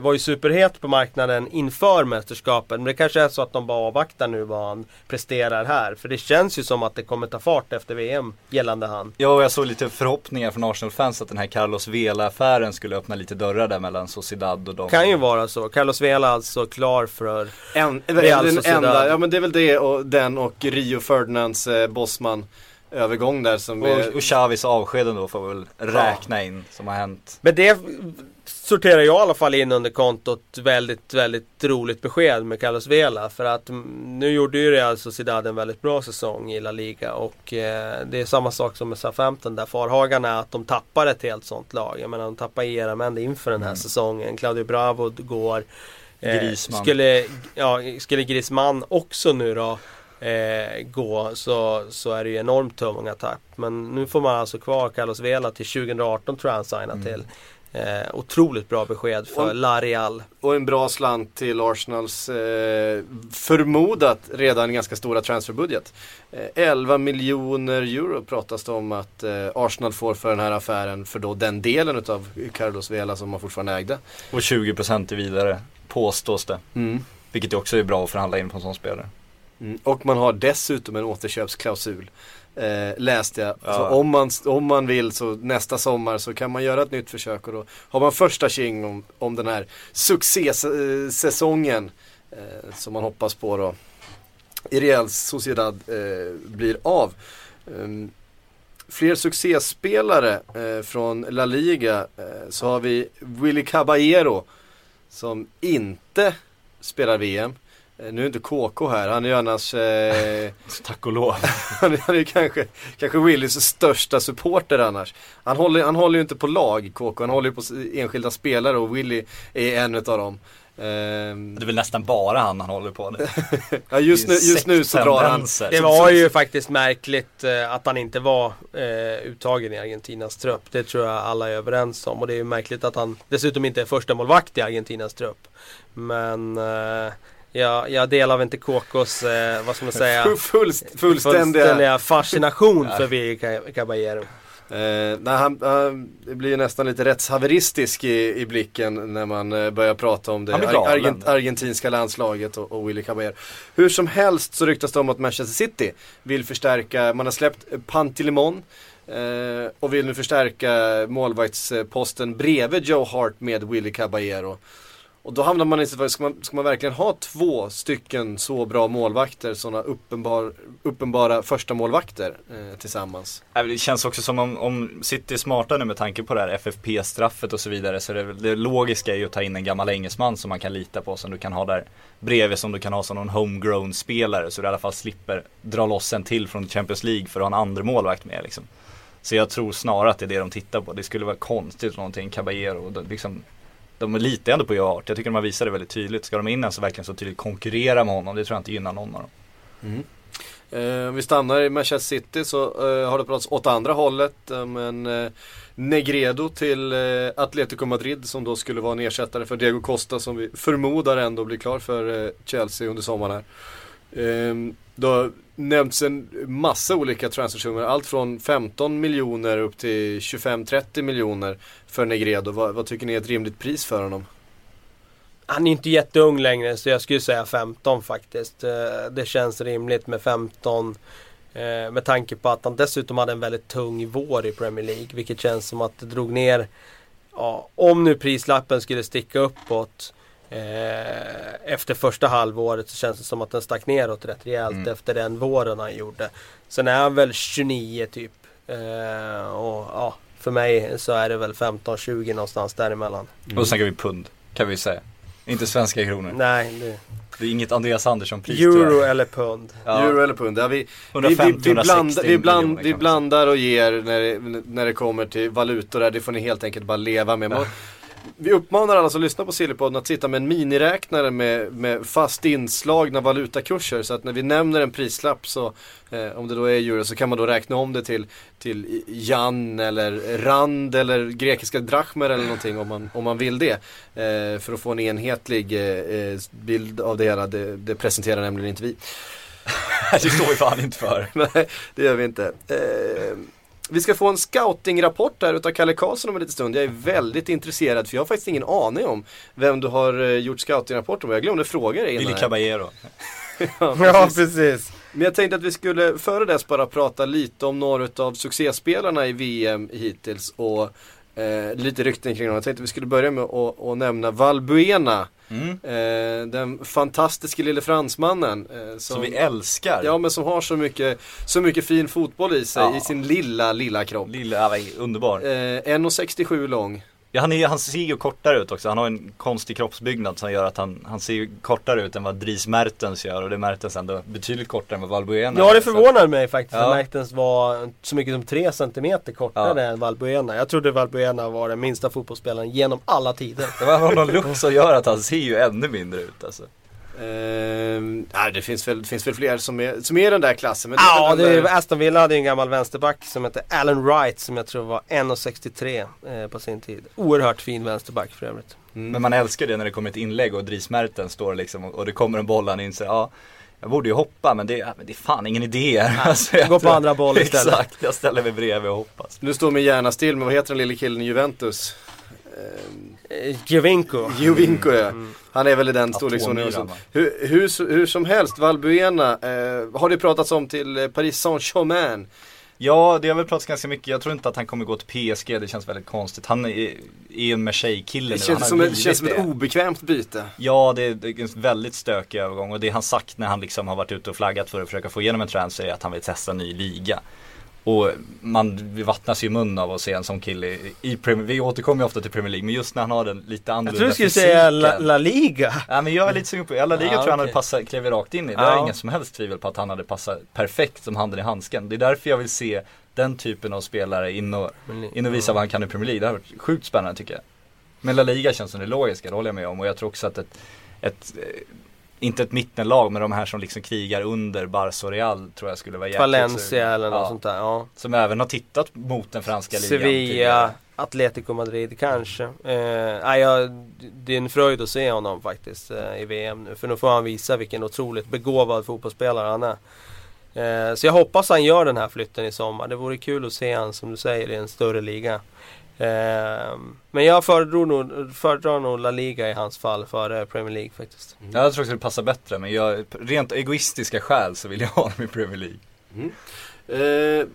var ju superhet på marknaden inför mästerskapet. Men det kanske är så att de bara avvaktar nu vad han presterar här. För det känns ju som att det kommer ta fart efter VM gällande han. Ja och jag såg lite förhoppningar från Arsenal-fans att den här Carlos Vela-affären skulle öppna lite dörrar där mellan Sociedad och dem. Kan ju vara så. Carlos Vela alltså klar för En, Real den Sociedad. enda, ja men det är väl det och den och Rio Ferdinands eh, Bosman övergång där som Och, är, och Xavis avskeden då får vi väl räkna in som har hänt. Men det sorterar jag i alla fall in under kontot väldigt, väldigt roligt besked med Carlos Vela. För att mm, nu gjorde ju Real Sociedad en väldigt bra säsong i La Liga. Och eh, det är samma sak som med Southampton där farhagan är att de tappar ett helt sånt lag. Jag menar de tappar Jeramendi inför den här säsongen. Claudio Bravo går. Eh, Griezmann. Skulle, ja, skulle Griezmann också nu då eh, gå så, så är det ju enormt tunga tapp. Men nu får man alltså kvar Carlos Vela till 2018 tror jag han signar till. Eh, otroligt bra besked för Och- La Real. Och en bra slant till Arsenals eh, förmodat redan ganska stora transferbudget. Eh, 11 miljoner euro pratas det om att eh, Arsenal får för den här affären för då den delen utav Carlos Vela som man fortfarande ägde. Och 20% i vidare påstås det. Mm. Vilket också är bra att förhandla in på en sån spelare. Mm. Och man har dessutom en återköpsklausul. Eh, läste jag. Ja. Så om man, om man vill så nästa sommar så kan man göra ett nytt försök och då har man första tjing om, om den här succésäsongen eh, som man hoppas på då i Real Sociedad eh, blir av. Ehm, fler succéspelare eh, från La Liga eh, så har vi Willy Caballero som inte spelar VM. Eh, nu är inte KK här, han är ju annars eh, Tack och lov. han är, han är ju kanske, kanske Willys största supporter annars. Han håller, han håller ju inte på lag, KK, han håller ju på enskilda spelare och Willy är en utav dem. Ehm, Det är väl nästan bara han han håller på nu. ja, just, nu, just nu så drar han. Det var ju faktiskt märkligt eh, att han inte var eh, uttagen i Argentinas trupp. Det tror jag alla är överens om. Och det är ju märkligt att han dessutom inte är första målvakt i Argentinas trupp. Men eh, jag, jag delar väl inte KKs, eh, vad ska man säga, Full, full, fullständiga. fullständiga fascination för Willy Caballero. Eh, nej, han, han det blir ju nästan lite rättshaveristisk i, i blicken när man eh, börjar prata om det Ar- argent, argentinska landslaget och, och Willy Caballero. Hur som helst så ryktas det om att Manchester City vill förstärka, man har släppt Pantilimon eh, och vill nu förstärka målvaktsposten bredvid Joe Hart med Willy Caballero. Och då hamnar man i situationen, ska man, ska man verkligen ha två stycken så bra målvakter, sådana uppenbar, uppenbara första målvakter eh, tillsammans? Nej, men Det känns också som om, om City är smarta nu med tanke på det här FFP-straffet och så vidare så det, det logiska är ju att ta in en gammal engelsman som man kan lita på som du kan ha där bredvid som du kan ha som någon homegrown spelare så du i alla fall slipper dra loss en till från Champions League för att ha en andra målvakt med liksom. Så jag tror snarare att det är det de tittar på. Det skulle vara konstigt någonting Caballero liksom de litar ändå på Joe Hart. Jag tycker de har visat det väldigt tydligt. Ska de in så verkligen så tydligt konkurrera med honom, det tror jag inte gynnar någon av dem. Mm. Eh, om vi stannar i Manchester City så eh, har det pratats åt andra hållet eh, Men eh, Negredo till eh, Atletico Madrid som då skulle vara en ersättare för Diego Costa som vi förmodar ändå blir klar för eh, Chelsea under sommaren här. Ehm, har nämnts en massa olika transfersummor, allt från 15 miljoner upp till 25-30 miljoner för Negredo. Vad, vad tycker ni är ett rimligt pris för honom? Han är inte jätteung längre så jag skulle säga 15 faktiskt. Eh, det känns rimligt med 15. Eh, med tanke på att han dessutom hade en väldigt tung vår i Premier League. Vilket känns som att det drog ner. Ja, om nu prislappen skulle sticka uppåt. Eh, efter första halvåret så känns det som att den stack neråt rätt rejält Mm. efter den våren han gjorde. Sen är han väl 29 typ. Eh, och ja, för mig så är det väl 15-20 någonstans däremellan. Och då snackar vi pund, kan vi säga. Inte svenska kronor. Nej, det... Det är inget Andreas Andersson-pris Euro eller pund. Ja. Euro eller pund? Ja, vi, vi, vi, 150, vi, blandar, vi, 160 bland, vi blandar och ger när det, när det kommer till valutor där. Det får ni helt enkelt bara leva med. Man, vi uppmanar alla som lyssnar på Sillypodden att sitta med en miniräknare med, med fast inslagna valutakurser. Så att när vi nämner en prislapp så, eh, om det då är euro, så kan man då räkna om det till, till Jan eller Rand eller grekiska drachmer eller någonting om man, om man vill det. Eh, för att få en enhetlig eh, eh, bild av det hela. Det, det presenterar nämligen inte vi. det står vi fan inte för. Nej, det gör vi inte. Vi ska få en scoutingrapport här utav Kalle Karlsson om en liten stund. Jag är väldigt intresserad för jag har faktiskt ingen aning om vem du har eh, gjort scoutingrapport om. Jag glömde fråga dig innan. Willy. Caballero. ja, Ja, precis. precis. Men jag tänkte att vi skulle före dess bara prata lite om några utav succéspelarna i VM hittills och eh, lite rykten kring dem. Jag tänkte vi skulle börja med att att nämna Valbuena. Mm. Eh, den fantastiske lille fransmannen. Eh, Som vi älskar. Ja men som har så mycket, så mycket fin fotboll i sig, Ja. i sin lilla, lilla kropp. Vad underbar. Eh, 1,67 lång. Ja, han, är, han ser ju kortare ut också. Han har en konstig kroppsbyggnad som gör att han, han ser ju kortare ut än vad Dries Mertens gör. Och det är Mertens ändå betydligt kortare än vad Valbuena Ja det förvånar mig faktiskt Ja. att Mertens var så mycket som 3 cm kortare än Valbuena. Jag trodde Valbuena var den minsta fotbollsspelaren genom alla tider. Det var någon look som gör att han ser ju ännu mindre ut alltså. Ehm, nej, det finns väl, det finns väl fler som är, som är i den där klassen. Men Ja, den det där- är, Aston Villa hade ju en gammal vänsterback som hette Alan Wright som jag tror var 1,63 eh, på sin tid. Oerhört fin vänsterback för övrigt. Men man älskar det när det kommer ett inlägg och Dries Mertens står liksom och, och det kommer en boll han inser, ja jag borde ju hoppa men det, ja, men det är fan ingen idé. Alltså, jag gå på andra boll istället. Exakt, jag ställer mig bredvid och hoppas. Du står med hjärna still, men vad heter den lille killen i Juventus? Eh, Giovinco. Jovinko ja. Han är väl i den storleksordningen? Hur, hur, hur som helst, Valbuena eh, har det pratats om till eh, Paris Saint-Germain. Ja, det har väl pratats ganska mycket. Jag tror inte att han kommer gå till PSG, det känns väldigt konstigt. Han är, ju en Marseille-kille Det nu. känns, som, ett, känns som ett obekvämt byte. Ja, det är, det är en väldigt stökig övergång och det han sagt när han liksom har varit ute och flaggat för att försöka få igenom en transfer är att han vill testa en ny liga. Och man vattnas ju munnen av att se en sån kille i, i Premier Vi återkommer ju ofta till Premier League men just när han har den lite Jag annorlunda tror du skulle fysiken. säga La, La Liga. Ja men jag är lite sugen på, alla liga Ja, tror jag han hade passat, klivit rakt in i. Det Ja. är inget som helst tvivel på att han hade passat perfekt som handen i handsken. Det är därför jag vill se den typen av spelare in och, in och visa vad han kan i Premier League. Det har varit sjukt spännande tycker jag. Men La Liga känns som det logiska, det håller jag med om. Och jag tror också att ett, ett eh, inte ett mittenlag men de här som liksom krigar under Barca och Real tror jag skulle vara jäkligt Valencia eller något Ja. sånt där. Ja. Som även har tittat mot den franska ligan Sevilla. Atletico Madrid kanske. Eh, jag, det är en fröjd att se honom faktiskt eh, i VM nu. För nu får han visa vilken otroligt begåvad fotbollsspelare han är. Eh, så jag hoppas han gör den här flytten i sommar. Det vore kul att se han som du säger i en större liga. Eh, men jag föredrar nog, föredrar nog La Liga i hans fall före Premier League faktiskt. Ja, jag tror också det passar bättre men jag, rent egoistiska skäl så vill jag ha dem i Premier League. Eh,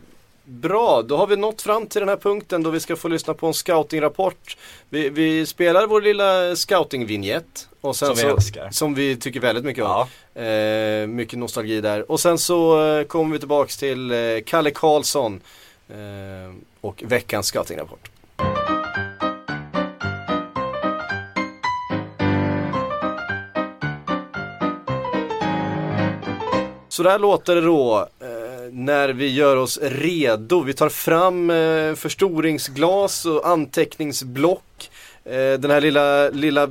bra, då har vi nått fram till den här punkten då vi ska få lyssna på en scoutingrapport. Vi, vi spelar vår lilla scoutingvinjett. Och sen Som vi så, älskar. Som vi tycker väldigt mycket om. Ja. Eh, mycket nostalgi där. Och sen så eh, kommer vi tillbaks till eh, Kalle Karlsson eh, och veckans scoutingrapport. Så där låter det då eh, när vi gör oss redo. Vi tar fram eh, förstoringsglas och anteckningsblock. Eh, den här lilla, lilla,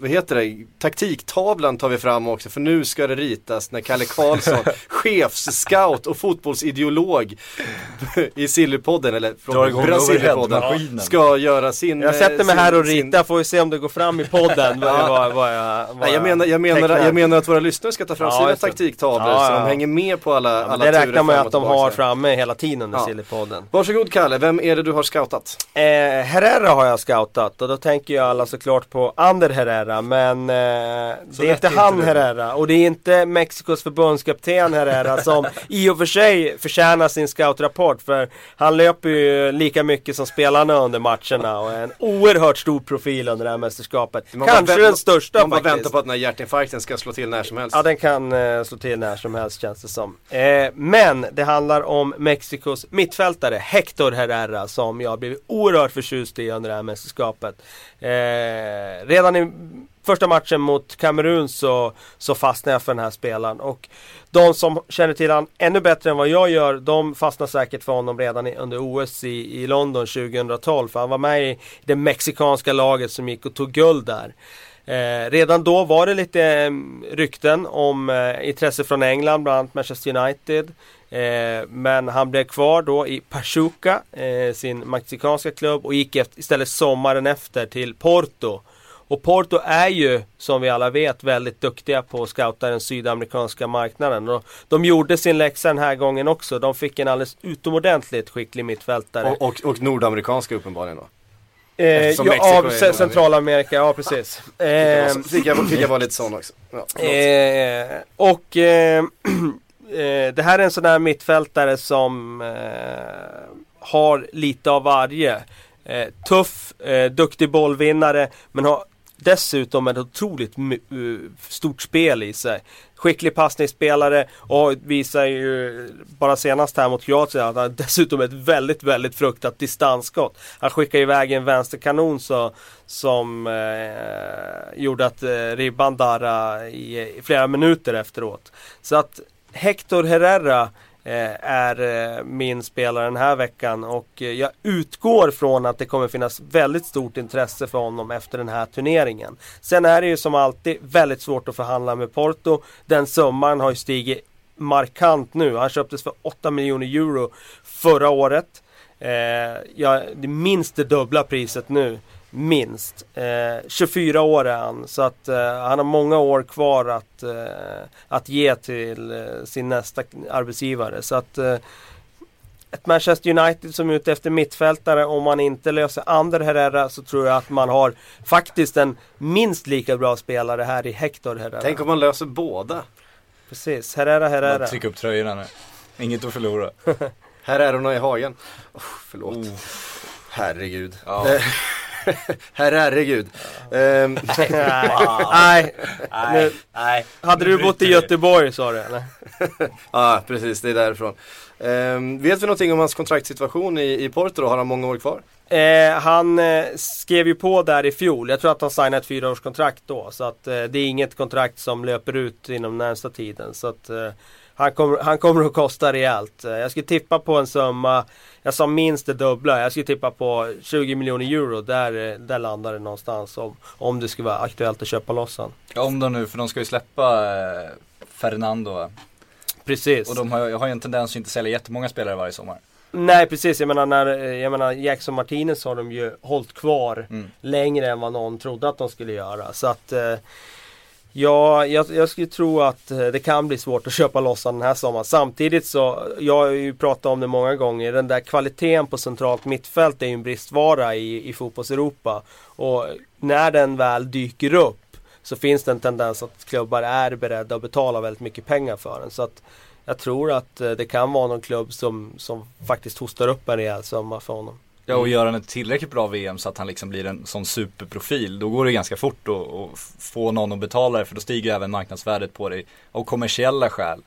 vad heter det, taktiktavlan tar vi fram också för nu ska det ritas när Kalle Karlsson, chefsscout och fotbollsideolog i Sillypodden, eller från Brasilipodden, ska göra sin... Jag sätter mig sin- här och ritar, får vi se om det går fram i podden. vad, vad, vad Nej, jag, menar, jag, menar, jag menar att våra lyssnare ska ta fram Ja, sina taktiktavlor Ja, så ja. de hänger med på alla, alla det turer räknar man att de har framme hela tiden under Ja. Sillypodden. Varsågod Kalle, vem är det du har scoutat? Eh, Herrera har jag scoutat och då tänker jag alla såklart på Ander Herrera men eh, det är inte inte han du. Herrera och det är inte Mexikos förbundskapten Herrera som i och för sig förtjänar sin scoutrapport för han löper ju lika mycket som spelarna under matcherna och är en oerhört stor profil under det här mästerskapet. Man Kanske bara den största Man bara faktiskt. väntar på att den här hjärtinfarkten ska slå till när som helst. Ja den kan eh, slå till när som helst känns det som. Eh, men det handlar om Mexikos mittfältare Hector Herrera som jag blivit oerhört förtjust i under det här mästerskapet. Eh, redan i första matchen mot Kamerun så, så fastnade jag för den här spelaren. Och de som känner till honom ännu bättre än vad jag gör, de fastnar säkert för honom redan i, under OS i, i London 2012. För han var med i det mexikanska laget som gick och tog guld där. Eh, redan då var det lite eh, rykten om eh, intresse från England, bland annat Manchester United. Eh, men han blev kvar då i Pachuca, eh, sin mexikanska klubb och gick efter, istället sommaren efter till Porto. Och Porto är ju, som vi alla vet, väldigt duktiga på att scouta den sydamerikanska marknaden. Och de gjorde sin läxa den här gången också. De fick en alldeles utomordentligt skicklig mittfältare. Och, och, och nordamerikanska uppenbarligen då. Eh, ja, av. Centralamerika, ja precis. Eh, Fick jag, fick jag vara lite sån också. Ja. Eh, och eh, eh, det här är en sån här mittfältare som eh, har lite av varje. Eh, tuff, duktig bollvinnare men har dessutom ett otroligt eh, stort spel i sig. Skicklig passningsspelare och visar ju bara senast här mot Kroatien att han dessutom ett väldigt, väldigt fruktat distansskott. Han skickar iväg en vänsterkanon så, som eh, gjorde att eh, ribban darrade i, i flera minuter efteråt. Så att Hector Herrera Eh, är eh, min spelare den här veckan och eh, jag utgår från att det kommer finnas väldigt stort intresse för honom efter den här turneringen. Sen är det ju som alltid väldigt svårt att förhandla med Porto. Den summan har ju stigit markant nu. Han köptes för 8 miljoner euro förra året. Eh, ja, det är minst det dubbla priset nu. Minst. Eh, 24 år är han. Så att eh, han har många år kvar att, eh, att ge till eh, sin nästa arbetsgivare. Så att eh, ett Manchester United som är ute efter mittfältare, om man inte löser Ander Herrera så tror jag att man har faktiskt en minst lika bra spelare här i Hector Herrera. Tänk om man löser båda. Precis, Herrera Herrera. Bara trycka upp tröjorna nu. Inget att förlora. Hon i hagen. Oh, förlåt. Oh. Herregud. Ja. Herre herregud. Ehm, Nej, nu, nej. hade du bott i Göteborg sa du eller? Ja, precis. Det är därifrån. Ehm, vet vi någonting om hans kontraktssituation i, i Porto då? Har han många år kvar? Eh, han eh, skrev ju på där i fjol. Jag tror att han signade ett fyraårskontrakt då. Så att eh, det är inget kontrakt som löper ut inom närmsta tiden. Så att eh, han, kommer, han kommer att kosta rejält. Jag skulle tippa på en summa. Jag sa minst det dubbla. Jag skulle tippa på 20 miljoner euro. Där, där landar det någonstans. Om, om det skulle vara aktuellt att köpa loss han. Ja, om de nu, för de ska ju släppa eh, Fernando? Precis. Och de har, har ju en tendens att inte sälja jättemånga spelare varje sommar. Nej precis, jag menar, när, jag menar Jackson Martinez har de ju hållit kvar Mm. längre än vad någon trodde att de skulle göra. Så att eh, Ja, jag, jag skulle tro att eh, det kan bli svårt att köpa loss den här sommaren. Samtidigt så, jag har ju pratat om det många gånger, den där kvaliteten på centralt mittfält är ju en bristvara i, i fotbolls-Europa. Och när den väl dyker upp så finns det en tendens att klubbar är beredda att betala väldigt mycket pengar för den. Så att jag tror att eh, det kan vara någon klubb som, som faktiskt hostar upp en rejäl summa för honom. Ja och gör han ett tillräckligt bra VM så att han liksom blir en sån superprofil Då går det ganska fort att, få någon att betala det för då stiger även marknadsvärdet på dig av kommersiella skäl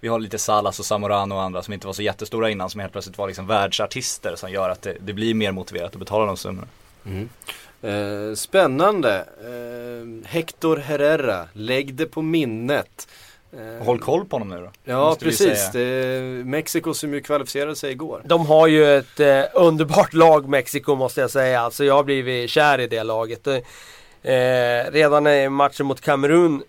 Vi har lite Salas och Zamorano och andra som inte var så jättestora innan som helt plötsligt var liksom världsartister som gör att det, det blir mer motiverat att betala de summorna mm. Eh, spännande. Eh, Hector Herrera, lägg det på minnet. Eh, Håll koll på honom nu då Ja, precis. Det, Mexiko som ju kvalificerade sig igår. De har ju ett eh, underbart lag Mexiko måste jag säga. Alltså jag har blivit kär i det laget. Eh, redan i matchen mot Kamerun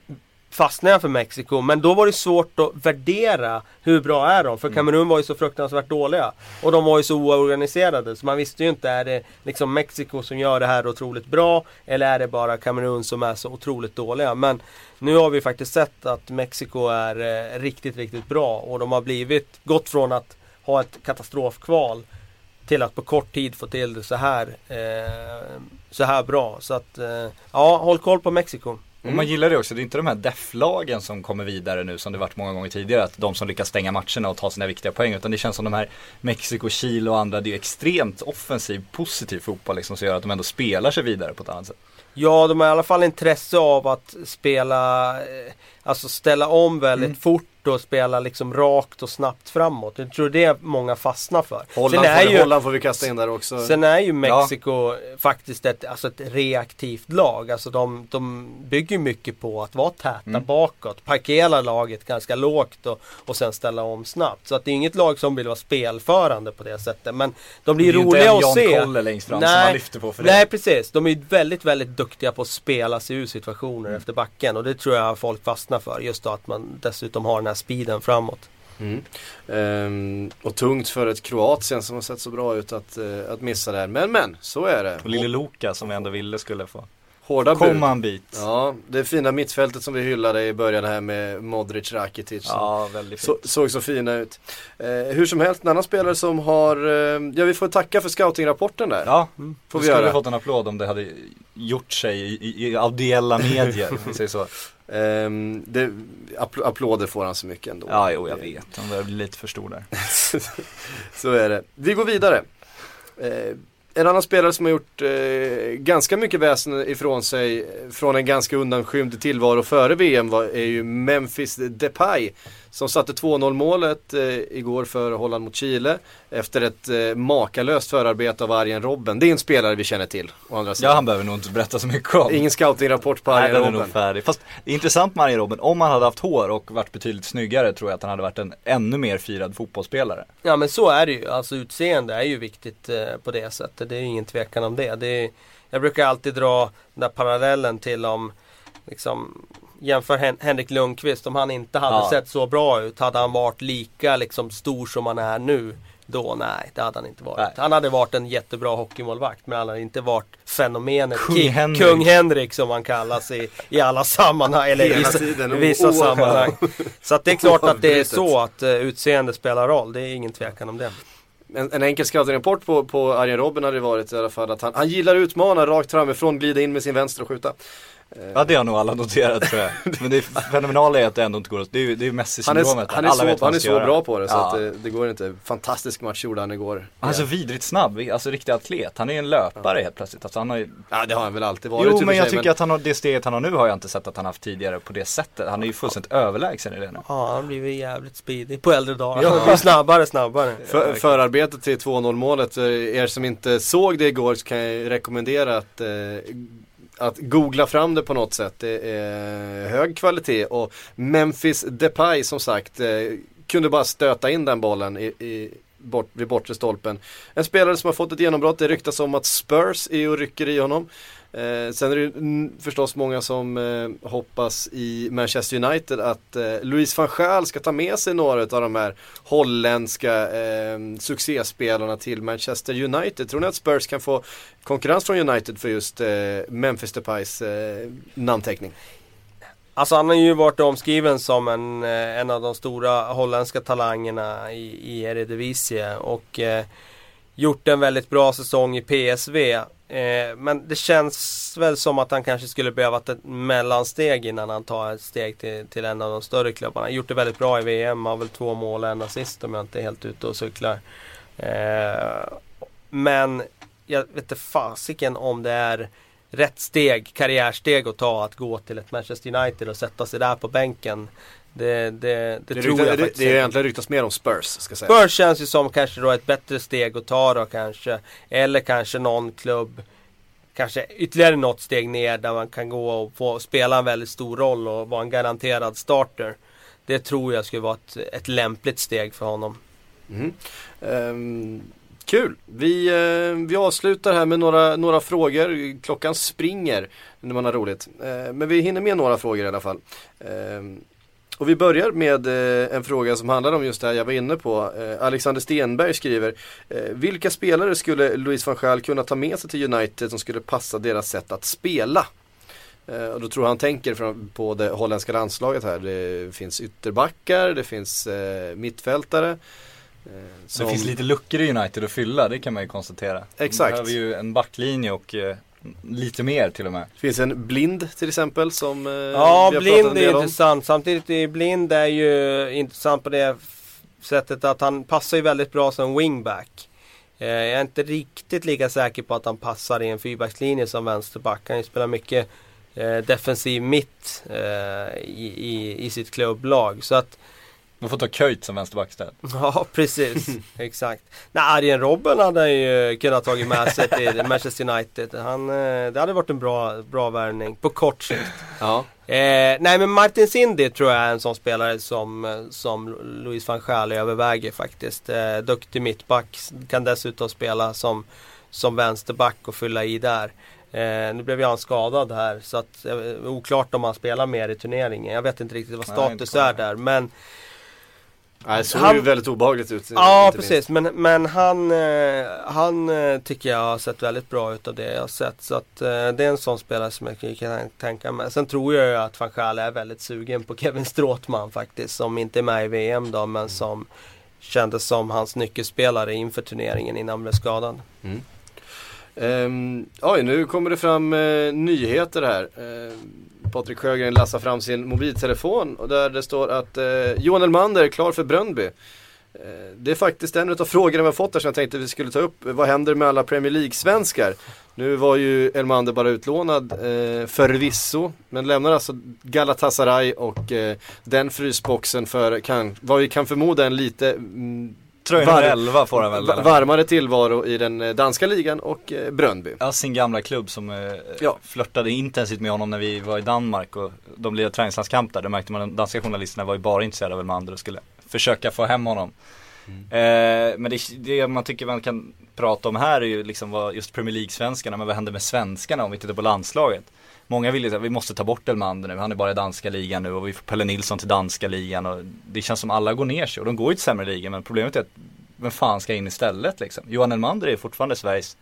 fastnade jag för Mexiko. Men då var det svårt att värdera hur bra är de. För Kamerun var ju så fruktansvärt dåliga. Och de var ju så oorganiserade. Så man visste ju inte, är det liksom Mexiko som gör det här otroligt bra? Eller är det bara Kamerun som är så otroligt dåliga? Men nu har vi faktiskt sett att Mexiko är eh, riktigt, riktigt bra. Och de har blivit, gått från att ha ett katastrofkval till att på kort tid få till det så här, eh, så här bra. Så att, eh, ja, håll koll på Mexiko. Och man gillar det också, det är inte de här def-lagen som kommer vidare nu som det varit många gånger tidigare. Att de som lyckas stänga matcherna och ta sina viktiga poäng. Utan det känns som de här Mexiko, Chile och andra, det är extremt offensiv, positiv fotboll liksom som gör att de ändå spelar sig vidare på ett annat sätt. Ja, de har i alla fall intresse av att spela, eh, alltså ställa om väldigt Mm. fort och spela liksom rakt och snabbt framåt. Jag tror det är många fastnar för. Holland, Sen är får, ju- Holland får vi kasta in där också. Sen är ju Mexiko faktiskt ett, alltså ett reaktivt lag. Alltså de, de bygger mycket på att vara täta Mm. bakåt. Parkera laget ganska lågt och, och sen ställa om snabbt. Så att det är inget lag som vill vara spelförande på det sättet. Men de blir Det är roliga inte att se. Kolle längst fram som man lyfter på för det. Nej precis. De är väldigt, väldigt duktiga på att spela sig ur situationer Mm. efter backen. Och det tror jag folk fastnar för. Just då att man dessutom har den här speeden framåt. Mm. Ehm, och tungt för ett Kroatien som har sett så bra ut att, eh, att missa där. Men men, så är det. Och lille Luka som vi ändå ville skulle få Hårda bud. komma en bit. Ja, Ja, det fina mittfältet som vi hyllade i början här med Modric, Rakitic. som väldigt Så, fint. såg så fina ut. Eh, hur som helst, en annan spelare som har, eh, ja vi får tacka för scoutingrapporten där. Ja, får då vi skulle göra. vi fått en applåd om det hade gjort sig i, i, i audiella medier, om vi säger så. Ehm, det, appl- applåder får han så mycket ändå. Ja, jo jag vet. Han börjar bli lite för stor där. så är det. Vi går vidare. Eh, en annan spelare som har gjort eh, ganska mycket väsen ifrån sig från en ganska undanskymd tillvaro före VM var, är ju Memphis Depay. Som satte 2-0 målet eh, igår för Holland mot Chile. Efter ett eh, makalöst förarbete av Arjen Robben. Det är en spelare vi känner till. Å andra Ja, sidan. han behöver nog inte berätta så mycket om. Ingen scoutingrapport på Nej, Arjen den är Robben. nog färdig. Fast det är intressant med Arjen Robben, om han hade haft hår och varit betydligt snyggare tror jag att han hade varit en ännu mer firad fotbollsspelare. Ja men så är det ju. Alltså utseende är ju viktigt eh, på det sättet. Det är ju ingen tvekan om det. det är, jag brukar alltid dra den där parallellen till om liksom Jämför Hen- Henrik Lundqvist, om han inte hade Ja. sett så bra ut, hade han varit lika liksom stor som han är nu? Då, nej, det hade han inte varit. Nej. Han hade varit en jättebra hockeymålvakt, men han hade inte varit fenomenet Kung Henrik. Kung Henrik som han kallas i, i alla sammanhang, eller i Hela vissa, tiden, vissa sammanhang. Så att det är klart att det är så att uh, utseende spelar roll, det är ingen tvekan om det. En, en enkel scoutingrapport på, på Arjen Robben hade det varit i alla fall att han, han gillar att utmana rakt framifrån, glida in med sin vänster och skjuta. Ja det har nog alla noterat tror jag. Men det fenomenala är att det ändå inte går att, det är ju, ju Han Messi-syndromet. är, han är, alla så, han är så bra på det så Ja. att det, det går inte. Fantastisk match gjorde han igår. Han är så vidrigt snabb, alltså riktig atlet. Han är ju en löpare helt plötsligt. Alltså, han har ju... Ja det har han väl alltid varit Jo för men jag tycker att han har, det steget han har nu har jag inte sett att han haft tidigare på det sättet. Han är ju fullständigt överlägsen i det nu. Ja, han blivit jävligt speedig på äldre dagar. Han blir snabbare, snabbare. För, förarbetet till 2-0 målet, eh, er som inte såg det igår så kan jag rekommendera att, eh, att googla fram det på något sätt. Det är hög kvalitet och Memphis Depay som sagt eh, kunde bara stöta in den bollen i, i, bort, vid bortre stolpen. En spelare som har fått ett genombrott, det ryktas om att Spurs är och rycker i honom. Eh, sen är det ju förstås många som eh, hoppas i Manchester United att eh, Louis van Gaal ska ta med sig några av de här holländska eh, succéspelarna till Manchester United. Tror ni att Spurs kan få konkurrens från United för just eh, Memphis Depays eh, namnteckning? Alltså han har ju varit omskriven som en, eh, en av de stora holländska talangerna i, i Eredivisie och eh, gjort en väldigt bra säsong i PSV. Eh, men det känns väl som att han kanske skulle behöva ett mellansteg innan han tar ett steg till, till en av de större klubbarna. Gjort det väldigt bra i VM, har väl två mål och en assist om jag inte är helt ute och cyklar. Eh, men jag vet inte fasiken om det är rätt steg, karriärsteg att ta att gå till ett Manchester United och sätta sig där på bänken. Det, det, det, Det, tror ryktas, jag det, faktiskt det är inte. egentligen ryktas mer om Spurs ska säga. Spurs känns ju som kanske då ett bättre steg att ta då kanske. Eller kanske någon klubb Kanske ytterligare något steg ner där man kan gå och få spela en väldigt stor roll och vara en garanterad starter. Det tror jag skulle vara ett, ett lämpligt steg för honom. Mhm. Ehm, kul! Vi, eh, vi avslutar här med några, några frågor. Klockan springer när man har roligt. Eh, men vi hinner med några frågor i alla fall. Ehm, och vi börjar med eh, en fråga som handlar om just det här jag var inne på. Eh, Alexander Stenberg skriver eh, Vilka spelare skulle Louis van Gaal kunna ta med sig till United som skulle passa deras sätt att spela? Och då tror jag han tänker på det holländska landslaget här. Det finns ytterbackar, det finns mittfältare. eh, Det som- finns lite luckor i United att fylla, det kan man ju konstatera. Exakt. Vi behöver ju en backlinje och lite mer till och med. Det finns en blind till exempel som eh, Ja, vi har pratat Blind en är del om. intressant. Samtidigt är Blind är ju intressant på det sättet att han passar ju väldigt bra som wingback. Eh, jag är inte riktigt lika säker på att han passar i en fyrbackslinje som vänsterback. Han spelar mycket eh, defensiv mitt eh, i, i, i sitt klubblag. Så att Man får ta Köjt som vänsterback istället. Ja, precis. Exakt. Nej, Arjen Robben hade ju kunnat tagit med sig till Manchester United. Han, eh, det hade varit en bra, bra värvning på kort sikt. Ja. Eh, nej men Martin Cindy tror jag är en sån spelare som, eh, som Louis van Gaal överväger faktiskt. Eh, duktig mittback, kan dessutom spela som, som vänsterback och fylla i där. Eh, nu blev ju han skadad här så att eh, oklart om han spelar mer i turneringen. Jag vet inte riktigt vad Nej, status inte är där men Nej, det såg Han- ju väldigt obehagligt ut. Ja precis, men, men han, eh, han eh, tycker jag har sett väldigt bra ut av det jag har sett. Så att eh, det är en sån spelare som jag kan tänka mig. Sen tror jag ju att van Gaal är väldigt sugen på Kevin Stråtman faktiskt. Som inte är med i VM då men som kändes som hans nyckelspelare inför turneringen innan han blev skadad. Ehm, oj, nu kommer det fram eh, nyheter här. Ehm, Patrik Sjögren lassar fram sin mobiltelefon och där det står att eh, Johan Elmander är klar för Bröndby. Eh, Det är faktiskt en av frågorna vi har fått där som jag tänkte vi skulle ta upp. Vad händer med alla Premier League-svenskar? Nu var ju Elmander bara utlånad eh, förvisso, men lämnar alltså Galatasaray och eh, den frysboxen för kan, vad vi kan förmoda en lite mm, Tröja Var- 11 får han väl? eller? varmare tillvaro i den eh, danska ligan och eh, Bröndby. Ja, sin gamla klubb som eh, Ja. flörtade intensivt med honom när vi var i Danmark och de led träningslandskamp där. Då märkte man att de danska journalisterna var ju bara intresserade av Elmander och skulle försöka få hem honom. Eh, men det, det man tycker man kan prata om här är ju liksom vad just Premier League-svenskarna, men vad händer med svenskarna om vi tittar på landslaget? Många vill ju att vi måste ta bort Elmander nu, han är bara i danska ligan nu och vi får Pelle Nilsson till danska ligan och det känns som alla går ner sig och de går ju till sämre ligan men problemet är att vem fan ska in istället liksom? Johan Elmander är fortfarande Sveriges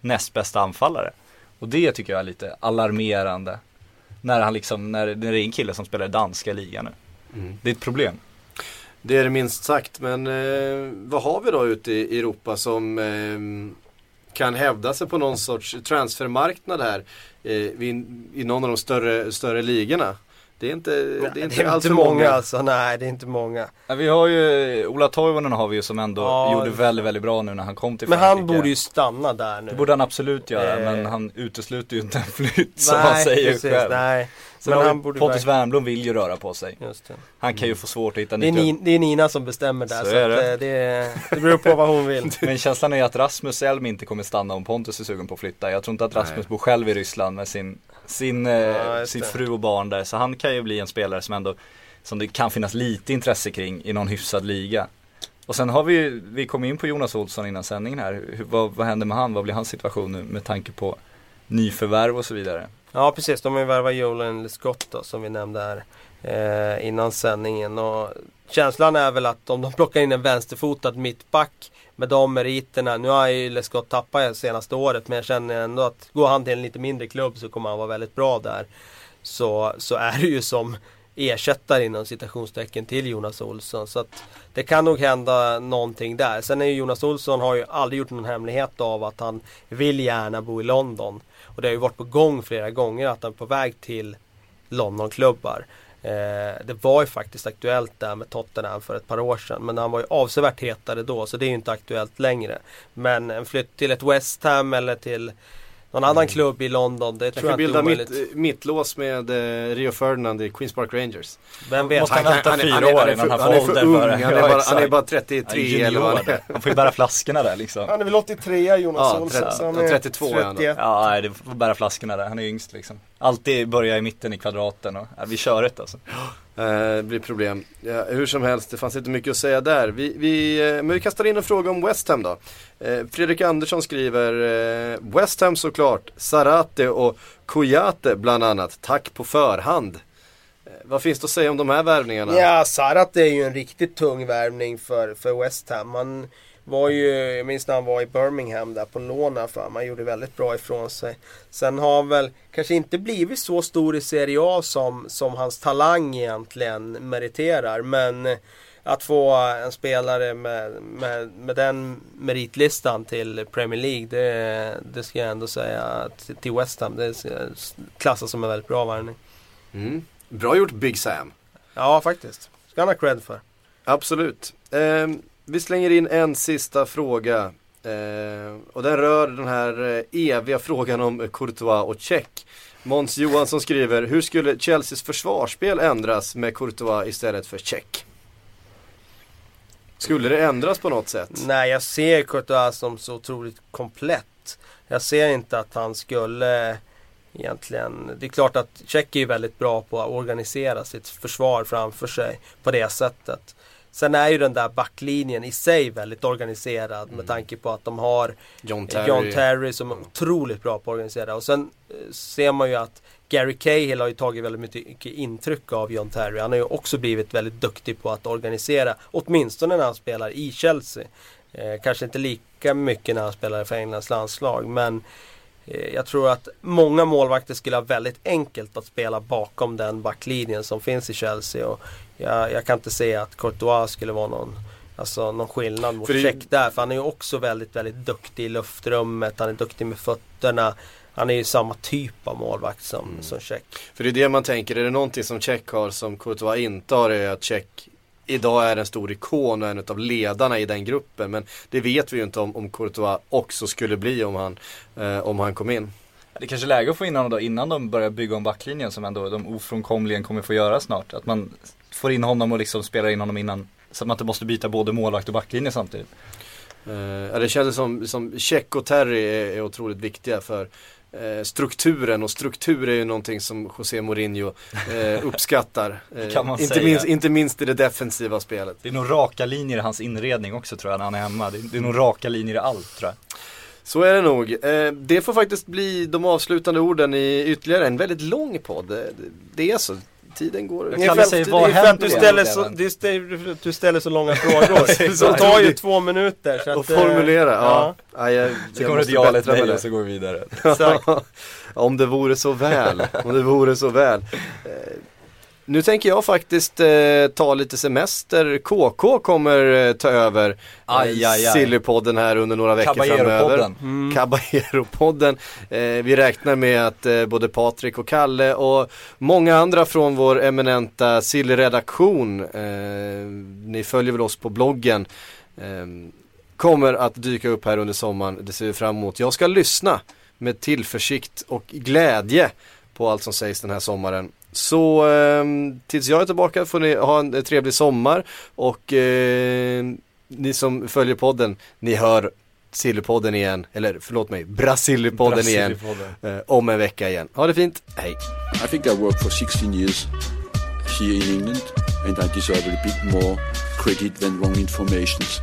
näst bästa anfallare. Och det tycker jag är lite alarmerande. När han liksom, när, när det är en kille som spelar i danska ligan nu. Det är ett problem. Det är det minst sagt, men eh, vad har vi då ute i Europa som eh, kan hävda sig på någon sorts transfermarknad här eh, vid, i någon av de större, större ligorna? Det är inte, det är det inte är alls inte för många alltså, nej det är inte många. Ja, vi har ju, Ola Toivonen har vi ju som ändå Ja. gjorde väldigt, väldigt bra nu när han kom till Men Frankrike. han borde ju stanna där nu. Det borde han absolut göra, Eh. men han utesluter ju inte en flytt som nej, han säger precis, själv. Nej, Sen men han borde Pontus Wernbloom vill ju röra på sig. just det. Han kan ju få svårt att hitta Det är, Ni, det är Nina som bestämmer där Så så, är att, det. eh, det, det beror på vad hon vill. Men känslan är att Rasmus Elm inte kommer stanna om Pontus är sugen på att flytta. Jag tror inte att Rasmus bor själv i Ryssland med sin, sin, eh, just sin fru och barn där. Så han kan ju bli en spelare som ändå, som det kan finnas lite intresse kring i någon hyfsad liga. Och sen har vi vi kom in på Jonas Olsson innan sändningen här. Hur, vad, vad händer med han? Vad blir hans situation nu med tanke på nyförvärv och så vidare? Ja precis, de har ju värvat Jolan Scott då, som vi nämnde här eh, innan sändningen. Och känslan är väl att om de plockar in en vänsterfotad mittback med de meriterna. Nu har ju Lescott tappat det senaste året men jag känner ändå att går han till en lite mindre klubb så kommer han vara väldigt bra där. Så, så är det ju som ersättare inom citationstecken till Jonas Olsson. Så att det kan nog hända någonting där. Sen är ju Jonas Olsson har ju aldrig gjort någon hemlighet av att han vill gärna bo i London. Och det har ju varit på gång flera gånger att han är på väg till Londonklubbar. Eh, det var ju faktiskt aktuellt där med Tottenham för ett par år sedan. Men han var ju avsevärt hetare då så det är ju inte aktuellt längre. Men en flytt till ett West Ham eller till någon annan klubb i London, det Jag tror kan jag inte bilda är mitt, omöjligt. eh, mittlås med eh, Rio Ferdinand i Queens Park Rangers. Vem vet? Måste han kan- vänta fyra år innan han får för ålder ung, för det? han är Ja, bara- han är bara Han 33 är eller vad han är. Han får ju bära flaskorna där liksom. Han är väl 83 Jonas Ja, Olsson. 30 så han ja, är 32 är han då. 31. Ja, nej, det får bära flaskorna där. Han är yngst liksom. Alltid börja i mitten i kvadraten och ja, vi kör ett alltså. Eh, blir problem. Ja, hur som helst, det fanns inte mycket att säga där. Vi, vi, eh, men vi kastar in en fråga om West Ham då. Eh, Fredrik Andersson skriver eh, West Ham såklart, Sarate och Kouyaté bland annat. Tack på förhand. Eh, vad finns det att säga om de här värvningarna? Ja, Sarate är ju en riktigt tung värvning för, för West Ham. Han var ju, jag minns när han var i Birmingham där på lån för Han gjorde väldigt bra ifrån sig. Sen har han väl kanske inte blivit så stor i Serie A som, som hans talang egentligen meriterar. Men att få en spelare med, med, med den meritlistan till Premier League, det, det ska jag ändå säga till West Ham. Det klassas som en väldigt bra värvning. Mm. Bra gjort Big Sam. Ja, faktiskt. Ska han ha cred för. Absolut. Eh, vi slänger in en sista fråga. Eh, och den rör den här eh, eviga frågan om Courtois och Check. Måns Johansson skriver, hur skulle Chelseas försvarsspel ändras med Courtois istället för Check? Skulle det ändras på något sätt? Nej, jag ser Courtois som så otroligt komplett. Jag ser inte att han skulle eh, egentligen... Det är klart att Tjeck är ju väldigt bra på att organisera sitt försvar framför sig på det sättet. Sen är ju den där backlinjen i sig väldigt organiserad med tanke på att de har John Terry. John Terry som är otroligt bra på att organisera. Och sen eh, ser man ju att Gary Cahill har ju tagit väldigt mycket intryck av John Terry. Han har ju också blivit väldigt duktig på att organisera. Åtminstone när han spelar i Chelsea. Eh, kanske inte lika mycket när han spelar för Englands landslag. Men eh, jag tror att många målvakter skulle ha väldigt enkelt att spela bakom den backlinjen som finns i Chelsea. Och jag, jag kan inte se att Courtois skulle vara någon Alltså någon skillnad mot Check där. För han är ju också väldigt, väldigt duktig i luftrummet. Han är duktig med fötterna. Han är ju samma typ av målvakt som, Mm. som Check. För det är det man tänker, är det någonting som Check har som Courtois inte har är att Check idag är en stor ikon och en av ledarna i den gruppen. Men det vet vi ju inte om, om Courtois också skulle bli om han, eh, om han kom in. Det är kanske är läge att få in honom då innan de börjar bygga om backlinjen som ändå de ofrånkomligen kommer få göra snart. Att man får in honom och liksom spelar in honom innan. Så att man inte måste byta både målvakt och backlinje samtidigt. Eh, det kändes som, som Check och Terry är, är otroligt viktiga för strukturen och struktur är ju någonting som José Mourinho eh, uppskattar. Eh, inte, minst, inte minst i det defensiva spelet. Det är nog raka linjer i hans inredning också tror jag när han är hemma. Det är, det är nog raka linjer i allt tror jag. Så är det nog. Eh, det får faktiskt bli de avslutande orden i ytterligare en väldigt lång podd. Det är så. Tiden går. Kalle Ungefär- säger, det vad är för att du ställer, så, det är du ställer så långa frågor. så det tar ju två minuter. Så Och att, eh, formulera, ja. ja. jag, Så jag kommer det ett ja eller ett nej och så går vi vidare. Om det vore så väl, om det vore så väl. Nu tänker jag faktiskt eh, ta lite semester. KK kommer eh, ta över Aj, aj, aj. Sillypodden här under några veckor framöver. Caballero-podden. Caballero-podden. Eh, vi räknar med att eh, både Patrik och Kalle och många andra från vår eminenta Silly-redaktion, eh, ni följer väl oss på bloggen, eh, kommer att dyka upp här under sommaren. Det ser vi fram emot. Jag ska lyssna med tillförsikt och glädje på allt som sägs den här sommaren. Så eh, tills jag är tillbaka får ni ha en trevlig sommar och eh, ni som följer podden, ni hör Sillypodden igen, eller förlåt mig, Brasillypodden igen eh, om en vecka igen. Ha det fint, hej! I think I worked for 16 years here in England and I deserve a bit more credit than wrong informations.